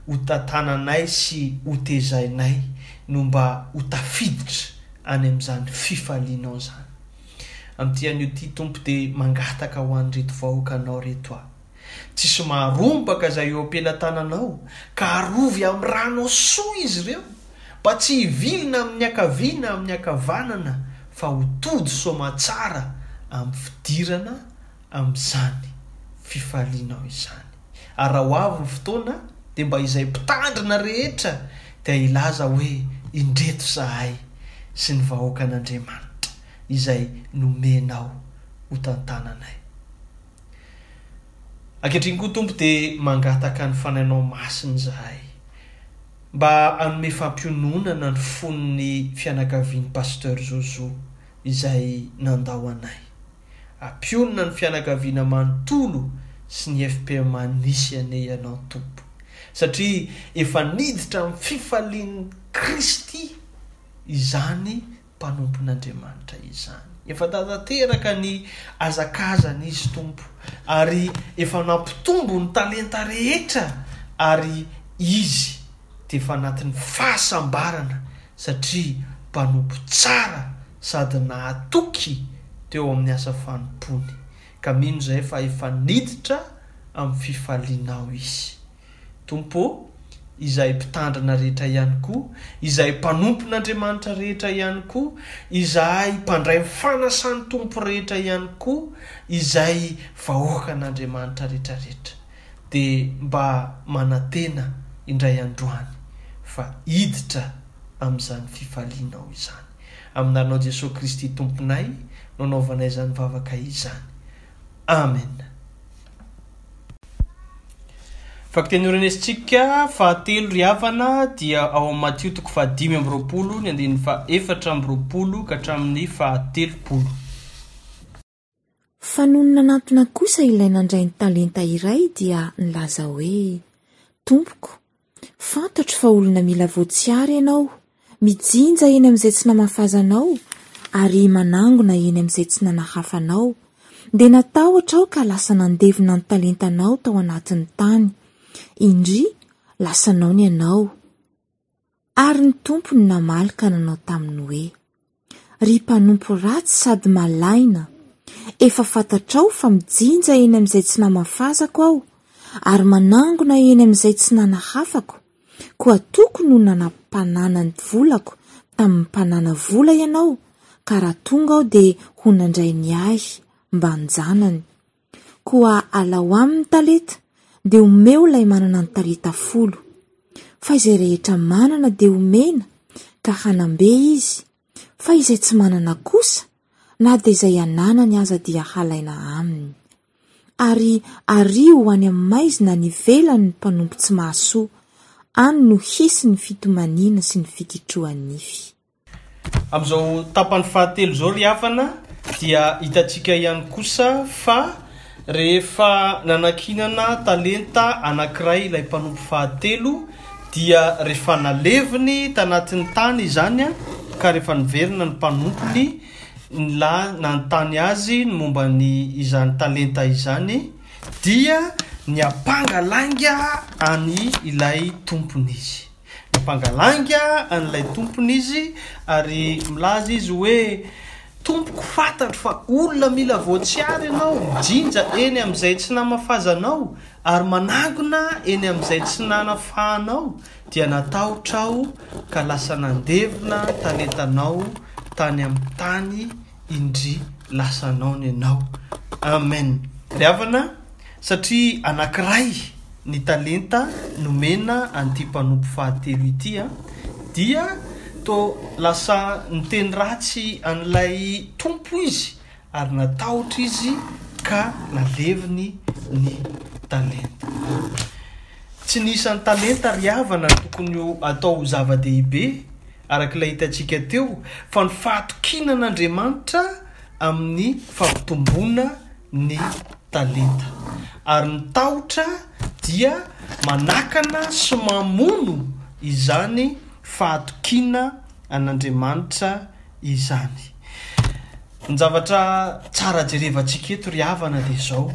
ho tantananay sy ho tezainay no mba ho tafiditra any amin'izany fifalianao izany. Amin'ity anio ity, Tompo, dia mangataka ho an'ireto vahoakanao ireto aho. Tsisy maharombaka izay eo am-pelatananao, ka arovy amin'ny ranao soa izy ireo, mba tsy hivilina amin'ny niakavia na amin'ny niakavanana, fa ho tody soamatsara amin'ny fidirana amin'izany fifalianao izany. Ary raha ho avy ny fotoana, dia mba izay mpitandrina rehetra dia hilaza hoe, Indreto izahay sy ny vahoakan'Andriamanitra, izay nomenao hotantananay. Ankehitriny koa Tompo dia mangataka ny Fanahinao Masina izahay mba hanome fampiononana ny fon'ny fianakavian'i Pasteur Zozo izay nandao anay. Ampionona ny fianakaviana manontolo sy ny FPMA nisy anie Ianao Tompo satria efa niditra amin'ny fifalian'i Kristy izany mpanompon'Andriamanitra izany. Efa tanateraka ny hazakazany Izy Tompo, ary efa nampitombo ny talenta rehetra, ary Izy dia efa anatin'ny fahasambarana satria mpanompo tsara sady nahatoky teo amin'ny asa fanompoany, ka mino izahay fa efa niditra amin'ny fifalianao Izy. Tompo ô, izay Mpitandrina rehetra ihany koa, izay Mpanompon'Andriamanitra rehetra ihany koa, izahay mpandray ny fanasan'ny Tompo rehetra ihany koa, izay vahoakan'Andriamanitra retraretra, dia mba manantena indray androany fa hiditra amin'izany fifalianao izany. Amin'Anao Jesoa Kristy Tomponay no anaovanay izany vavaka izany. Amen. Vakiteny orenesintsika fahatelo ry havana dia ao amin'ny Matio toko fahadimy amby roapolo ny andininy fahefatra amby roapolo ka hatramin'ny fahatelopolo. Fa nony nanantona kosa ilay nandray ny talenta iray dia nilaza hoe, Tompoko, Fantatro fa olona mila voatsiary ianao, mijinja eny amin'izay tsy namafaza anao, ary manangona eny amin'izay tsy nanahafa anao. Dia natahotra aho ka lasa nandevina ny talentanao tao anatin'ny tany. Indria, lasanao ny anao. Ary ny Tompo no namaly ka nanao taminy hoe. Ry mpanompo ratsy sady malaina, efa fantatrao fa mijinja eny amin'izay tsy namafazako aho, ary manangona eny amin'izay tsy nanahafako, koa tokony ho nanam-panana ny volako tamin'ny mpanana vola ianao, ka raha tonga aho dia ho nandray ny ahy mba an-janany. Koa alao aminy ny talenta, dia omeo ilay manana ny talenta folo. Fa izay rehetra manana dia homena, ka hanam-be izy, fa izay tsy manana kosa, na dia izay ananany aza dia halaina aminy. Ary ario ho any amin'ny maizina any ivelany ny mpanompo tsy mahasoa, any no hisy ny fitomaniana sy ny fikitrohan-nify. Amin'izao tapany fahatelo izao ry havana dia hitantsika ihany kosa fa rehefa nanankinana talenta anankiray ilay mpanompo fahatelo dia rehefa naleviny tanatin'ny tany izany an ka rehefa niverina ny mpanompony la nanontany azy ny momba ny izany talenta izany dia niampanga lainga any ilay tompony izy Nampanga lainga an'ilay tompony izy ary milaza izy hoe, Tompoko, fantatro fa olona mila voatsiary ianao, mijinja eny amin'izay tsy namafazanao, ary manangona eny amin'izay tsy nanafahanao, dia natahotra aho ka lasa nandevina talentanao tany amin'ny tany indry lasanao nenao Amen ry havana satria anakiray ny talenta nomena an'ity mpanompo fahatelo ity a dia to lasa niteny ratsy an'ilay tompo izy ary natahotra izy ka naleviny ny talenta tsy ny isan'ny talenta ry havana tokony atao zava-dehibe Araka ilay hitantsika teo, fa ny fahatokiana an'Andriamanitra amin'ny fampitomboana ny talenta. Ary ny tahotra dia manakana sy mamono izany fahatokiana an'Andriamanitra izany. Ny zavatra tsara jerevantsika eto ry havana dia izao,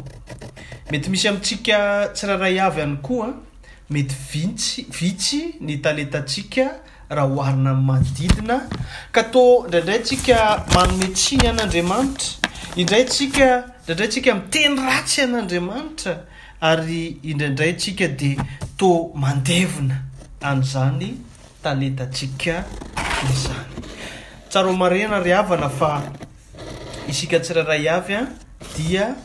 mety misy amintsika tsirairay avy ihany koa mety vintsy, vitsy ny talentantsika, raha oharina amin'ny manodidina, ka toa indraindray tsika manome tsiny an'Andriamanitra, indray tsika, indraindray tsika miteny ratsy an'Andriamanitra, ary indraindray tsika dia toa mandevona an'izany talentantsika izany. Tsara ho marihana ry havana fa isika tsirairay avy an dia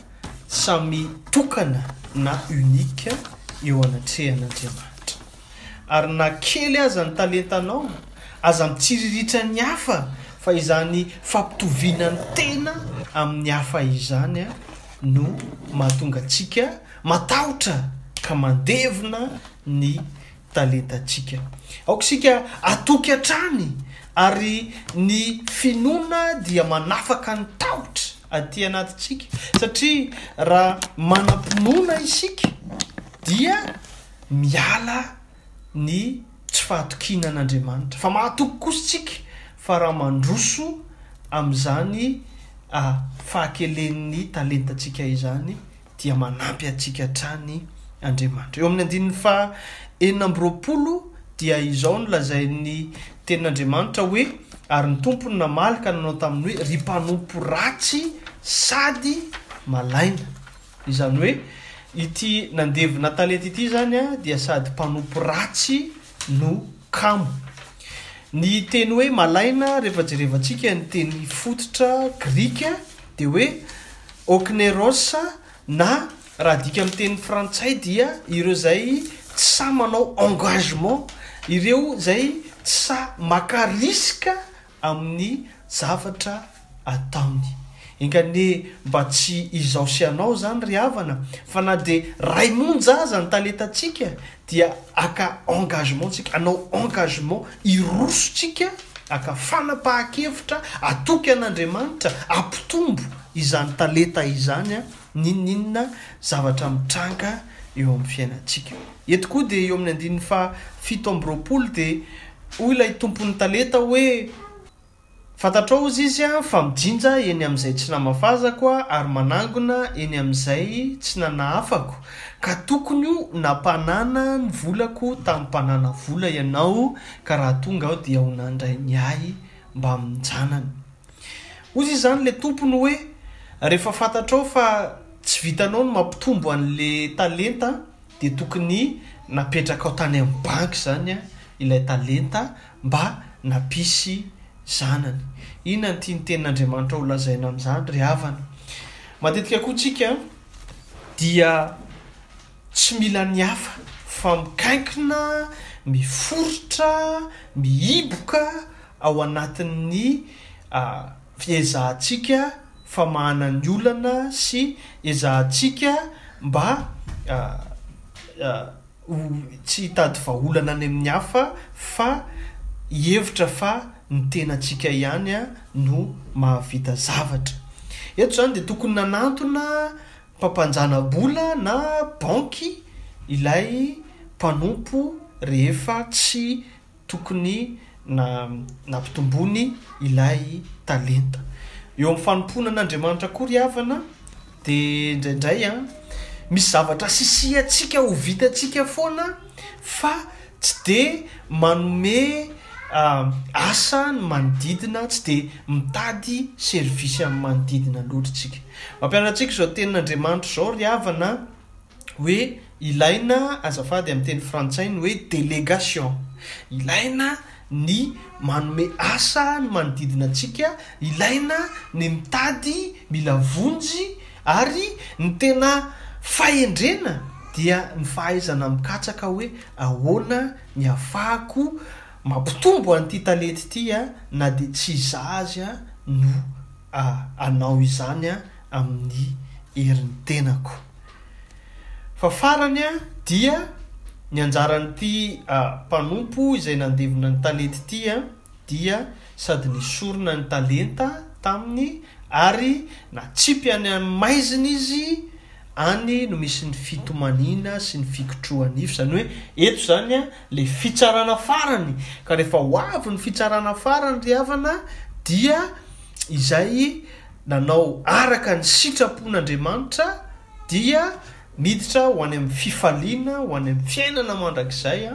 samy tokana na unique eo anatrehan'Andriamanitra. Ary na kely aza ny talentanao, aza mitsiriritra ny hafa fa izany fampitoviana ny tena amin'ny hafa izany no mahatonga antsika matahotra ka mandevona ny talentantsika. Aoka isika hatoky hatrany ary ny finoana dia manafaka ny tahotra aty anatintsika satria raha manam-pinoana isika dia miala ny tsy fahatokiana an'Andriamanitra, fa mahatoky kosa isika fa raha mandroso amin'izany fahakelen'ny talentantsika izany dia manampy antsika hatrany Andriamanitra. Eo amin'ny andininy faha enina amby roapolo dia izao no lazain'ny tenin'Andriamanitra hoe, Ary ny Tompo no namaly ka nanao taminy hoe, Ry mpanompo ratsy sady malaina. Izany hoe ity nandevina talenta ity izany dia sady mpanompo ratsy no kamo. Ny teny hoe malaina rehefa jerevantsika ny teny fototra grika dia hoe okneros na raha adika amin'ny teny frantsay dia ireo izay tsy sahy manao engagement, ireo izay tsy sahy maka risque amin'ny zavatra ataony. Enga anie mba tsy izao sy anao izany ry havana fa na dia ray monja aza ny talentantsika dia aka engagement tsika, anao engagement hiroso tsika, aka fanapahan-kevitra, atoky an'Andriamanitra hampitombo izany talenta izany. n'inon'inona zavatra mitranga eo amin'ny fiainantsika. Eto koa dia eo amin'ny andininy faha fito amby roapolo dia hoy ilay tompon'ny talenta hoe, Fantatrao hozy izy fa mijinja eny amin'izay tsy namafazako ary manangona eny amin'izay tsy nanahafako, ka tokony ho nampanana ny volako tamin'ny mpanana vola ianao, ka raha tonga aho dia ho nandray ny ahy mbamin'ny janany. Hoy izy izany ilay tompony hoe, Rehefa fantatrao fa tsy vitanao ny mampitombo an'ilay talenta, dia tokony napetrakao tany amin'ny banky izany ilay talenta mba nampisy zanany. Inona no tian'ny Tenin'Andriamanitra holazaina amin'izany ry havana? Matetika koa isika dia. Tsy mila ny hafa fa mikankina, miforitra, mihiboka ao anatin'ny fiezahantsika famahana ny olana sy ezahantsika mba ho tsy hitady vahaolana any amin'ny hafa fa hihevitra fa ny tenantsika ihany no mahavita zavatra. Eto izany dia tokony nanantona mpampanjana-bola na banky ilay mpanompo rehefa tsy tokony na nampitomboiny ilay talenta. Eo amin'ny fanompoana an'Andriamanitra koa ry havana dia indraindray an, misy zavatra sisihantsika ho vitantsika foana fa Tsy dia manome asa ny manodidina, tsy dia mitady service amin'ny manodidina loatra isika. Mampianatra antsika izao tenin'Andriamanitra izao ry havana hoe ilaina azafady amin'ny teny frantsay ny hoe délégation. Ilaina ny manome asa ny manodidina antsika, ilaina ny mitady mila vonjy. Ary ny tena fahendrena dia ny fahaizana mikatsaka hoe ahoana ny hahafahako mampitombo an'ity talenta ity na dia tsy izaho aza no hanao izany amin'ny herin'ny tenako. Fa farany dia ny anjaran'ity mpanompo izay nandevina ny talenta ity dia sady nesorina ny talenta taminy ary natsipy any amin'ny maizina izy, any no misy ny fitomaniana sy ny fikotrohan'ify, izany hoe eto izany ilay fitsarana farany, ka rehefa ho avy ny fitsarana farany ry havana dia izay nanao araka ny sitrapon'Andriamanitra dia miditra ho any amin'ny fifaliana, ho any amin'ny fiainana mandrakizay.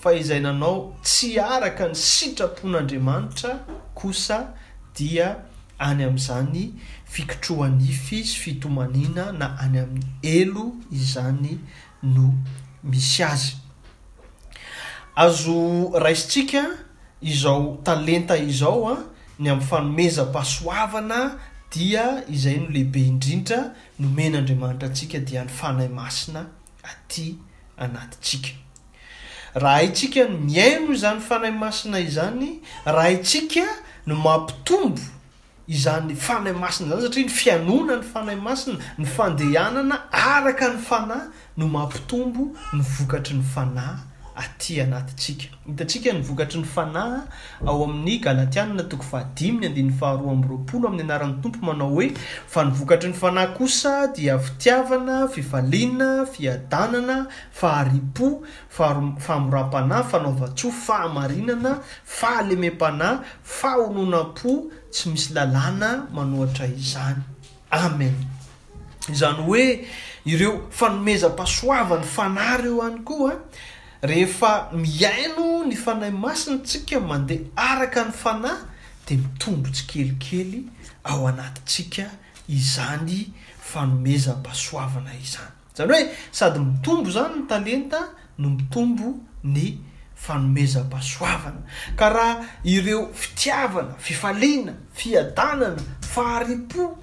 fa izay nanao tsy araka ny sitrapon'Andriamanitra kosa dia any amin'izany fikotroha-nify sy fitomaniana na any amin'ny helo izany no misy azy. Azo raisintsika izao talenta izao ny amin'ny fanomezam-pahasoavana dia izay no lehibe indrindra nomen'Andriamanitra antsika dia ny Fanahy Masina aty anatintsika. Raha haintsika ny mihaino izany Fanahy Masina izany, raha haintsika ny mampitombo izany Fanahy Masina izany, satria ny fihainoana ny Fanahy Masina, ny fandehanana araka ny Fanahy no mampitombo ny vokatry ny Fanahy aty anatintsika. Hitantsika ny vokatry ny Fanahy ao amin' ny Galatiana toko fahadimy ny andininy faharoa amby roapolo amin' ny anaran' ny Tompo manao hoe, Fa ny vokatry ny Fanahy kosa dia fitiavana, fifaliana, fiadanana, fahari-po, fahamoram-panahy, fanaovan-tsoa, fahamarinana, fahalemem-panahy, fahononam-po, tsy misy lalàna manohatra izany. Amen. Izany hoe ireo fanomezam-pahasoavan'ny Fanahy ireo ihany koa, rehefa mihaino ny Fanahy Masina isika mandeha araka ny Fanahy dia mitombo tsikelikely ao anatintsika izany fanomezam-pahasoavana izany. Izany hoe sady mitombo izany ny talenta no mitombo ny fanomezam-pahasoavana. Ka raha ireo fitiavana, fifaliana, fiadanana, fahari-po,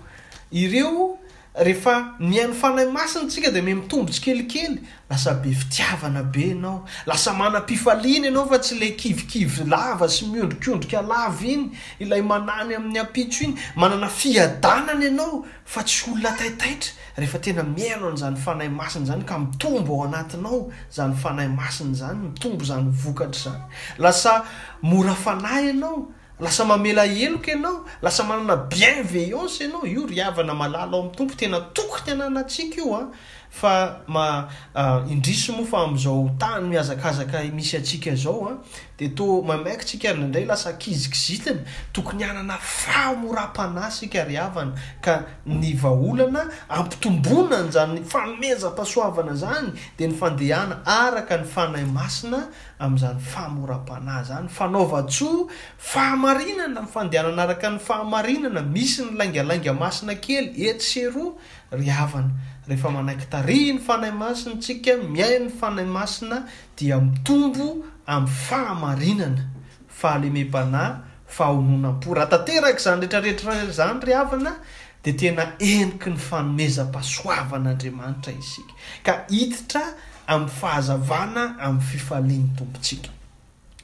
Ireo rehefa mihaino Fanahy Masina tsika dia mihamitombo tsikelikely, lasa be fitiavana be ianao, lasa manam-pifaliana ianao fa tsy ilay kivikivy lava sy miondrikondrika lava iny, ilay manany amin'ny ampitso iny, manana fiadanana ianao fa tsy olona taitaitra rehefa tena mihaino an'izany Fanahy Masina izany ka mitombo ao anatinao izany Fanahy Masina izany, mitombo izany vokatra izany. Lasa mora fanahy ianao. Lasa mamela heloka ianao, lasa manana bienveillance ianao, io ry havana malala ao amin'ny Tompo, tena tokony hananantsika io an! fa ma, indrisy moa fa amin'izao tany mihazakazaka misy antsika izao an, dia toa maimaika isika ary indraindray lasa kizikizitina, tokony hanana fahamoram-panahy isika ry havana, ka ny vahaolana ampitomboina an'izany fanomezam-pahasoavana izany dia ny fandehana araka ny Fanahy Masina amin'izany famoram-panahy izany, fanaovan-tsoa, fahamarinana, ny fandehanana araka ny fahamarinana, misy ny laingalainga masina kely etsy sy eroa ry havana, rehefa manaiky tarihy ny Fanahy Masina isika, mihaino ny Fanahy Masina dia mitombo amin'ny fahamarinana, fahalemem-panahy, fahononam-po. Raha tanteraka izany rehetra rehetra izany ry havana dia tena heniky ny fanomezam-pahasoavan'Andriamanitra isika, ka hiditra amin'ny fahazavana amin'ny fifalian'ny Tompontsika.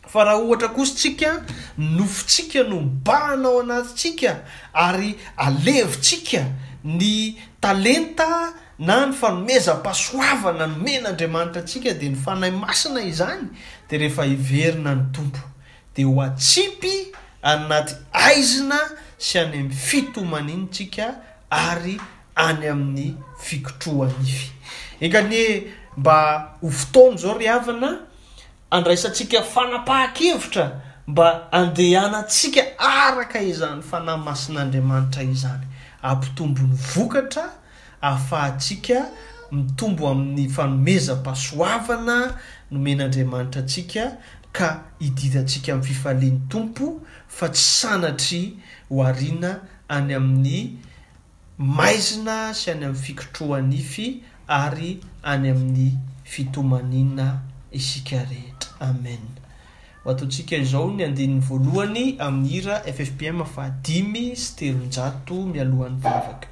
Fa raha ohatra kosa isika, ny nofontsika no mibahana ao anatintsika ary alevontsika ny talenta na ny fanomezam-pahasoavana nomen'Andriamanitra antsika, dia ny Fanahy Masina izany, dia rehefa hiverina ny Tompo, dia ho atsipy any anaty aizina sy any amin'ny fitomanintsika ary any amin'ny fikotroha-nify. Enga anie mba ho fotoana izao ry havana handraisantsika fanapahan-kevitra mba handehanantsika araka izany Fanahy Masin'Andriamanitra izany. Hampitombo ny vokatra ahafahantsika mitombo amin'ny fanomezam-pahasoavana nomen'Andriamanitra antsika ka hidirantsika amin'ny fifalian'ny Tompo fa tsy sanatria ho ariana any amin'ny maizina sy any amin'ny fikotroha-nify ary any amin'ny fitomaniana isika rehetra. Amen. Matoantsika izao ny andininy voalohany amin'ny hira FFPM faha dimy sy telonjato mialohan'ny vavaka.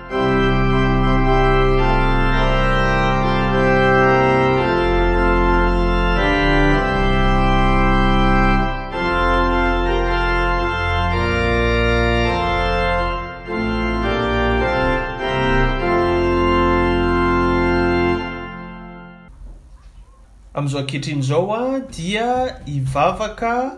amin'izao ankehitriny izao dia hivavaka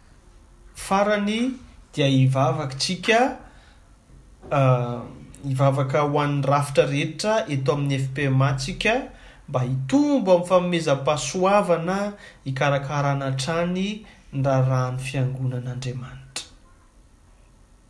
farany dia hivavaktsika hivavaka ho an'ny rafitra rehetra eto amin'ny FPMA tsika mba hitombo amin'ny fanomezam-pahasoavana hikarakarana hatrany ny raharahan'ny Fiangonan'Andriamanitra.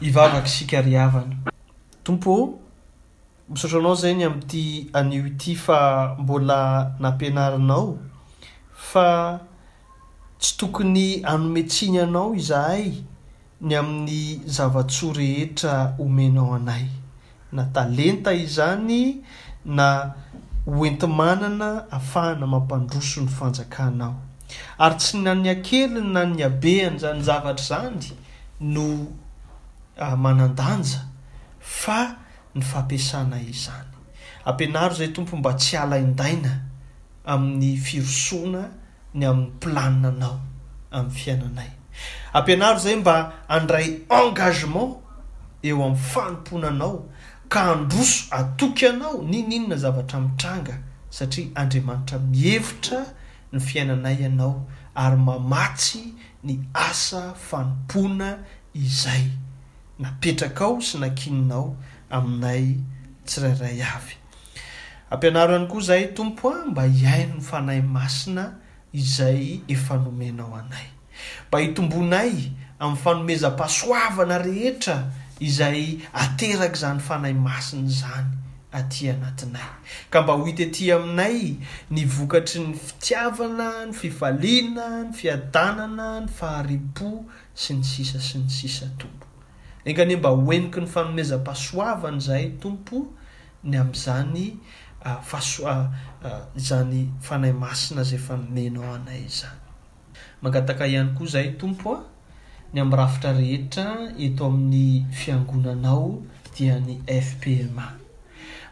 Hivavaka isika ry havana. Tompo ô, misaotra Anao izay ny amin'ity anio ity fa mbola nampianarinao fa tsy tokony hanome tsiny Anao izahay ny amin'ny zava-tsoa rehetra omenao anay. na talenta izany na hoenti-manana afahana mampandroso ny fanjakana aho. Ary tsy na ny hakeliny na ny habean'izany zavatra izany no manan-danja fa ny fampiasana izany. Ampianaro izay Tompo mba tsy halain-daina. amin'ny firosoana ny amin'ny planinanao amin'ny fiainanay. Ampianaro izay mba handray engagement eo amin'ny fanompoana anao ka handroso hatoky anao n'inon'inona zavatra mitranga satria Andriamanitra mihevitra ny fiainanay ianao ary mamatsy ny asa fanompoana izay napetrakao sy nakininao aminay tsirairay avy. Ampianaro ihany koa izahay Tompo a, mba hihaino ny Fanahy Masina izay efa nomenao anay. Mba hitomboanay amin'ny fanomezam-pahasoavana rehetra izay aterak'izany Fanahy Masina izany aty anatinay. Ka mba ho hita ety aminay ny vokatry ny fitiavana, ny fifaliana, ny fiadanana, ny fahari-po, sy ny sisa sy ny sisa Tompo. Enga anie mba ho heniky ny fanomezam-pahasoavany izahay, Tompo, ny amin'izany izany Fanahy Masina izay efa nomenao anay izany. Mangataka ihany koa izahay, Tompo, ny amin'ny rafitra rehetra eto amin'ny Fiangonanao, dia ny FPMA.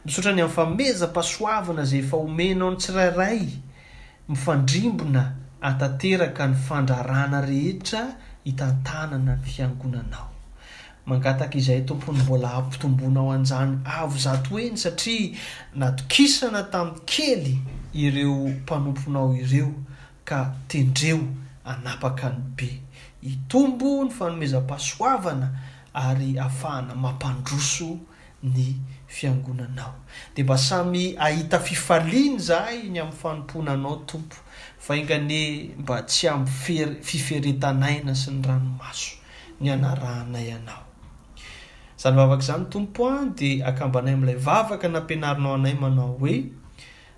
Misaotra ny amin'ny fanomezam-pahasoavana izay efa omenao ny tsirairay Mifandrimbona atanteraka ny fandrarana rehetra hitantanana ny fiangonanao. Mangataka izahay tompony mbola hampitomboinao an'izany avo zato heny satria natokisana tamin'ny kely ireo mpanomponao ireo ka tendreo hanapaka ny be. Hitombo ny fanomezam-pahasoavana ary hafahana mampandroso ny fiangonanao. Dia mba samy ahita fifaliana izahay ny amin'ny fanompoana Anao, Tompo, fa enga anie mba tsy amin'ny fery fiferetan'aina sy ny ranomaso ny hanarahanay Anao. Izany vavaka izany, Tompo a, dia akambanay amin'ilay vavaka nampianarinao anay manao hoe,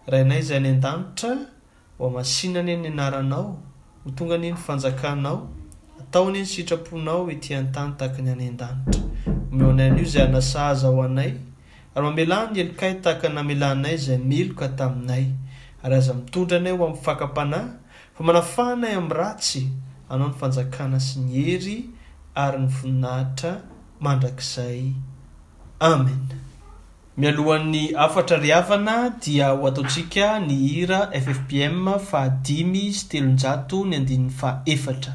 Rainay izay any an-danitra, Ho hamasina anie ny anaranao, ho tonga anie ny fanjakanao, atao anie ny sitraponao ety an-tany tahaka ny any an-danitra. Omeo anay anio izay hanasaza ho anay, ary mamelà ny helokay tahaka ny namelanay izay meloka taminay, ary aza mitondra anay ho amin'ny fakam-panahy, fa manafaha anay amin'ny ratsy, anao ny fanjakana sy ny hery ary ny voninahitra mandrakizay. Amena. Mialohan'ny hafatra ry havana dia ho ataontsika ny hira FFPM faha dimy sy telonjato ny andininy faha efatra.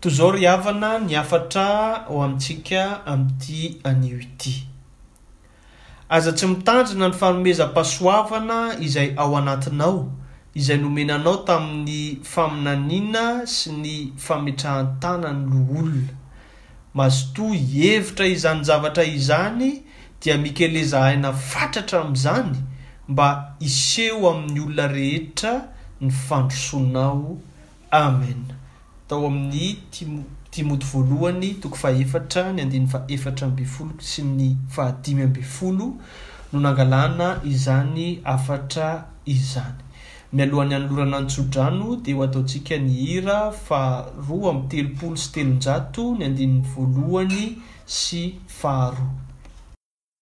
Toy izao ry havana ny hafatra ho amintsika amin'ity anio ity. Aza tsy mitandrina ny fanomezam-pahasoavana izay ao anatinao, izay nomena anao tamin'ny faminaniana sy ny fametrahan-tanan'ny loholona. Mazotoa hihevitra izany zavatra izany, dia mikeleza aina fatratra amin'izany, mba hiseho amin'ny olona rehetra ny fandrosonao Amen. Tao amin'ny Tim. Timoty voalohany, toko fahefatra, ny andininy fahaefatra ambin'ny folo sy ny fahadimy ambin'ny folo no nangalana izany hafatra izany. Mialohan'ny hanolorana ny tsodrano dia ho ataontsika ny hira faha roa amby telopolo sy telonjato ny andininy voalohany sy faharoa.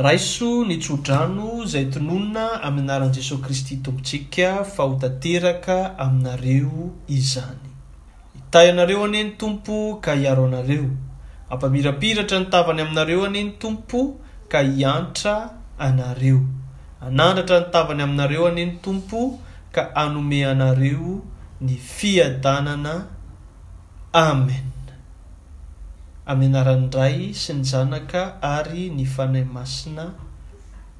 Raiso ny tso-drano izay tononina amin'ny anaran'i Jesoa Kristy Tompontsika fa ho tanteraka aminareo izany. Hitahy anareo anie ny Tompo ka hiaro anareo. Hampamirapiratra ny tavany aminareo anie ny Tompo ka hiantra anareo. Hanandratra ny tavany aminareo anie ny Tompo ka hanome anareo ny fiadanana. Amen. Amin'ny anaran'ny Ray sy ny Zanaka ary ny Fanahy Masina.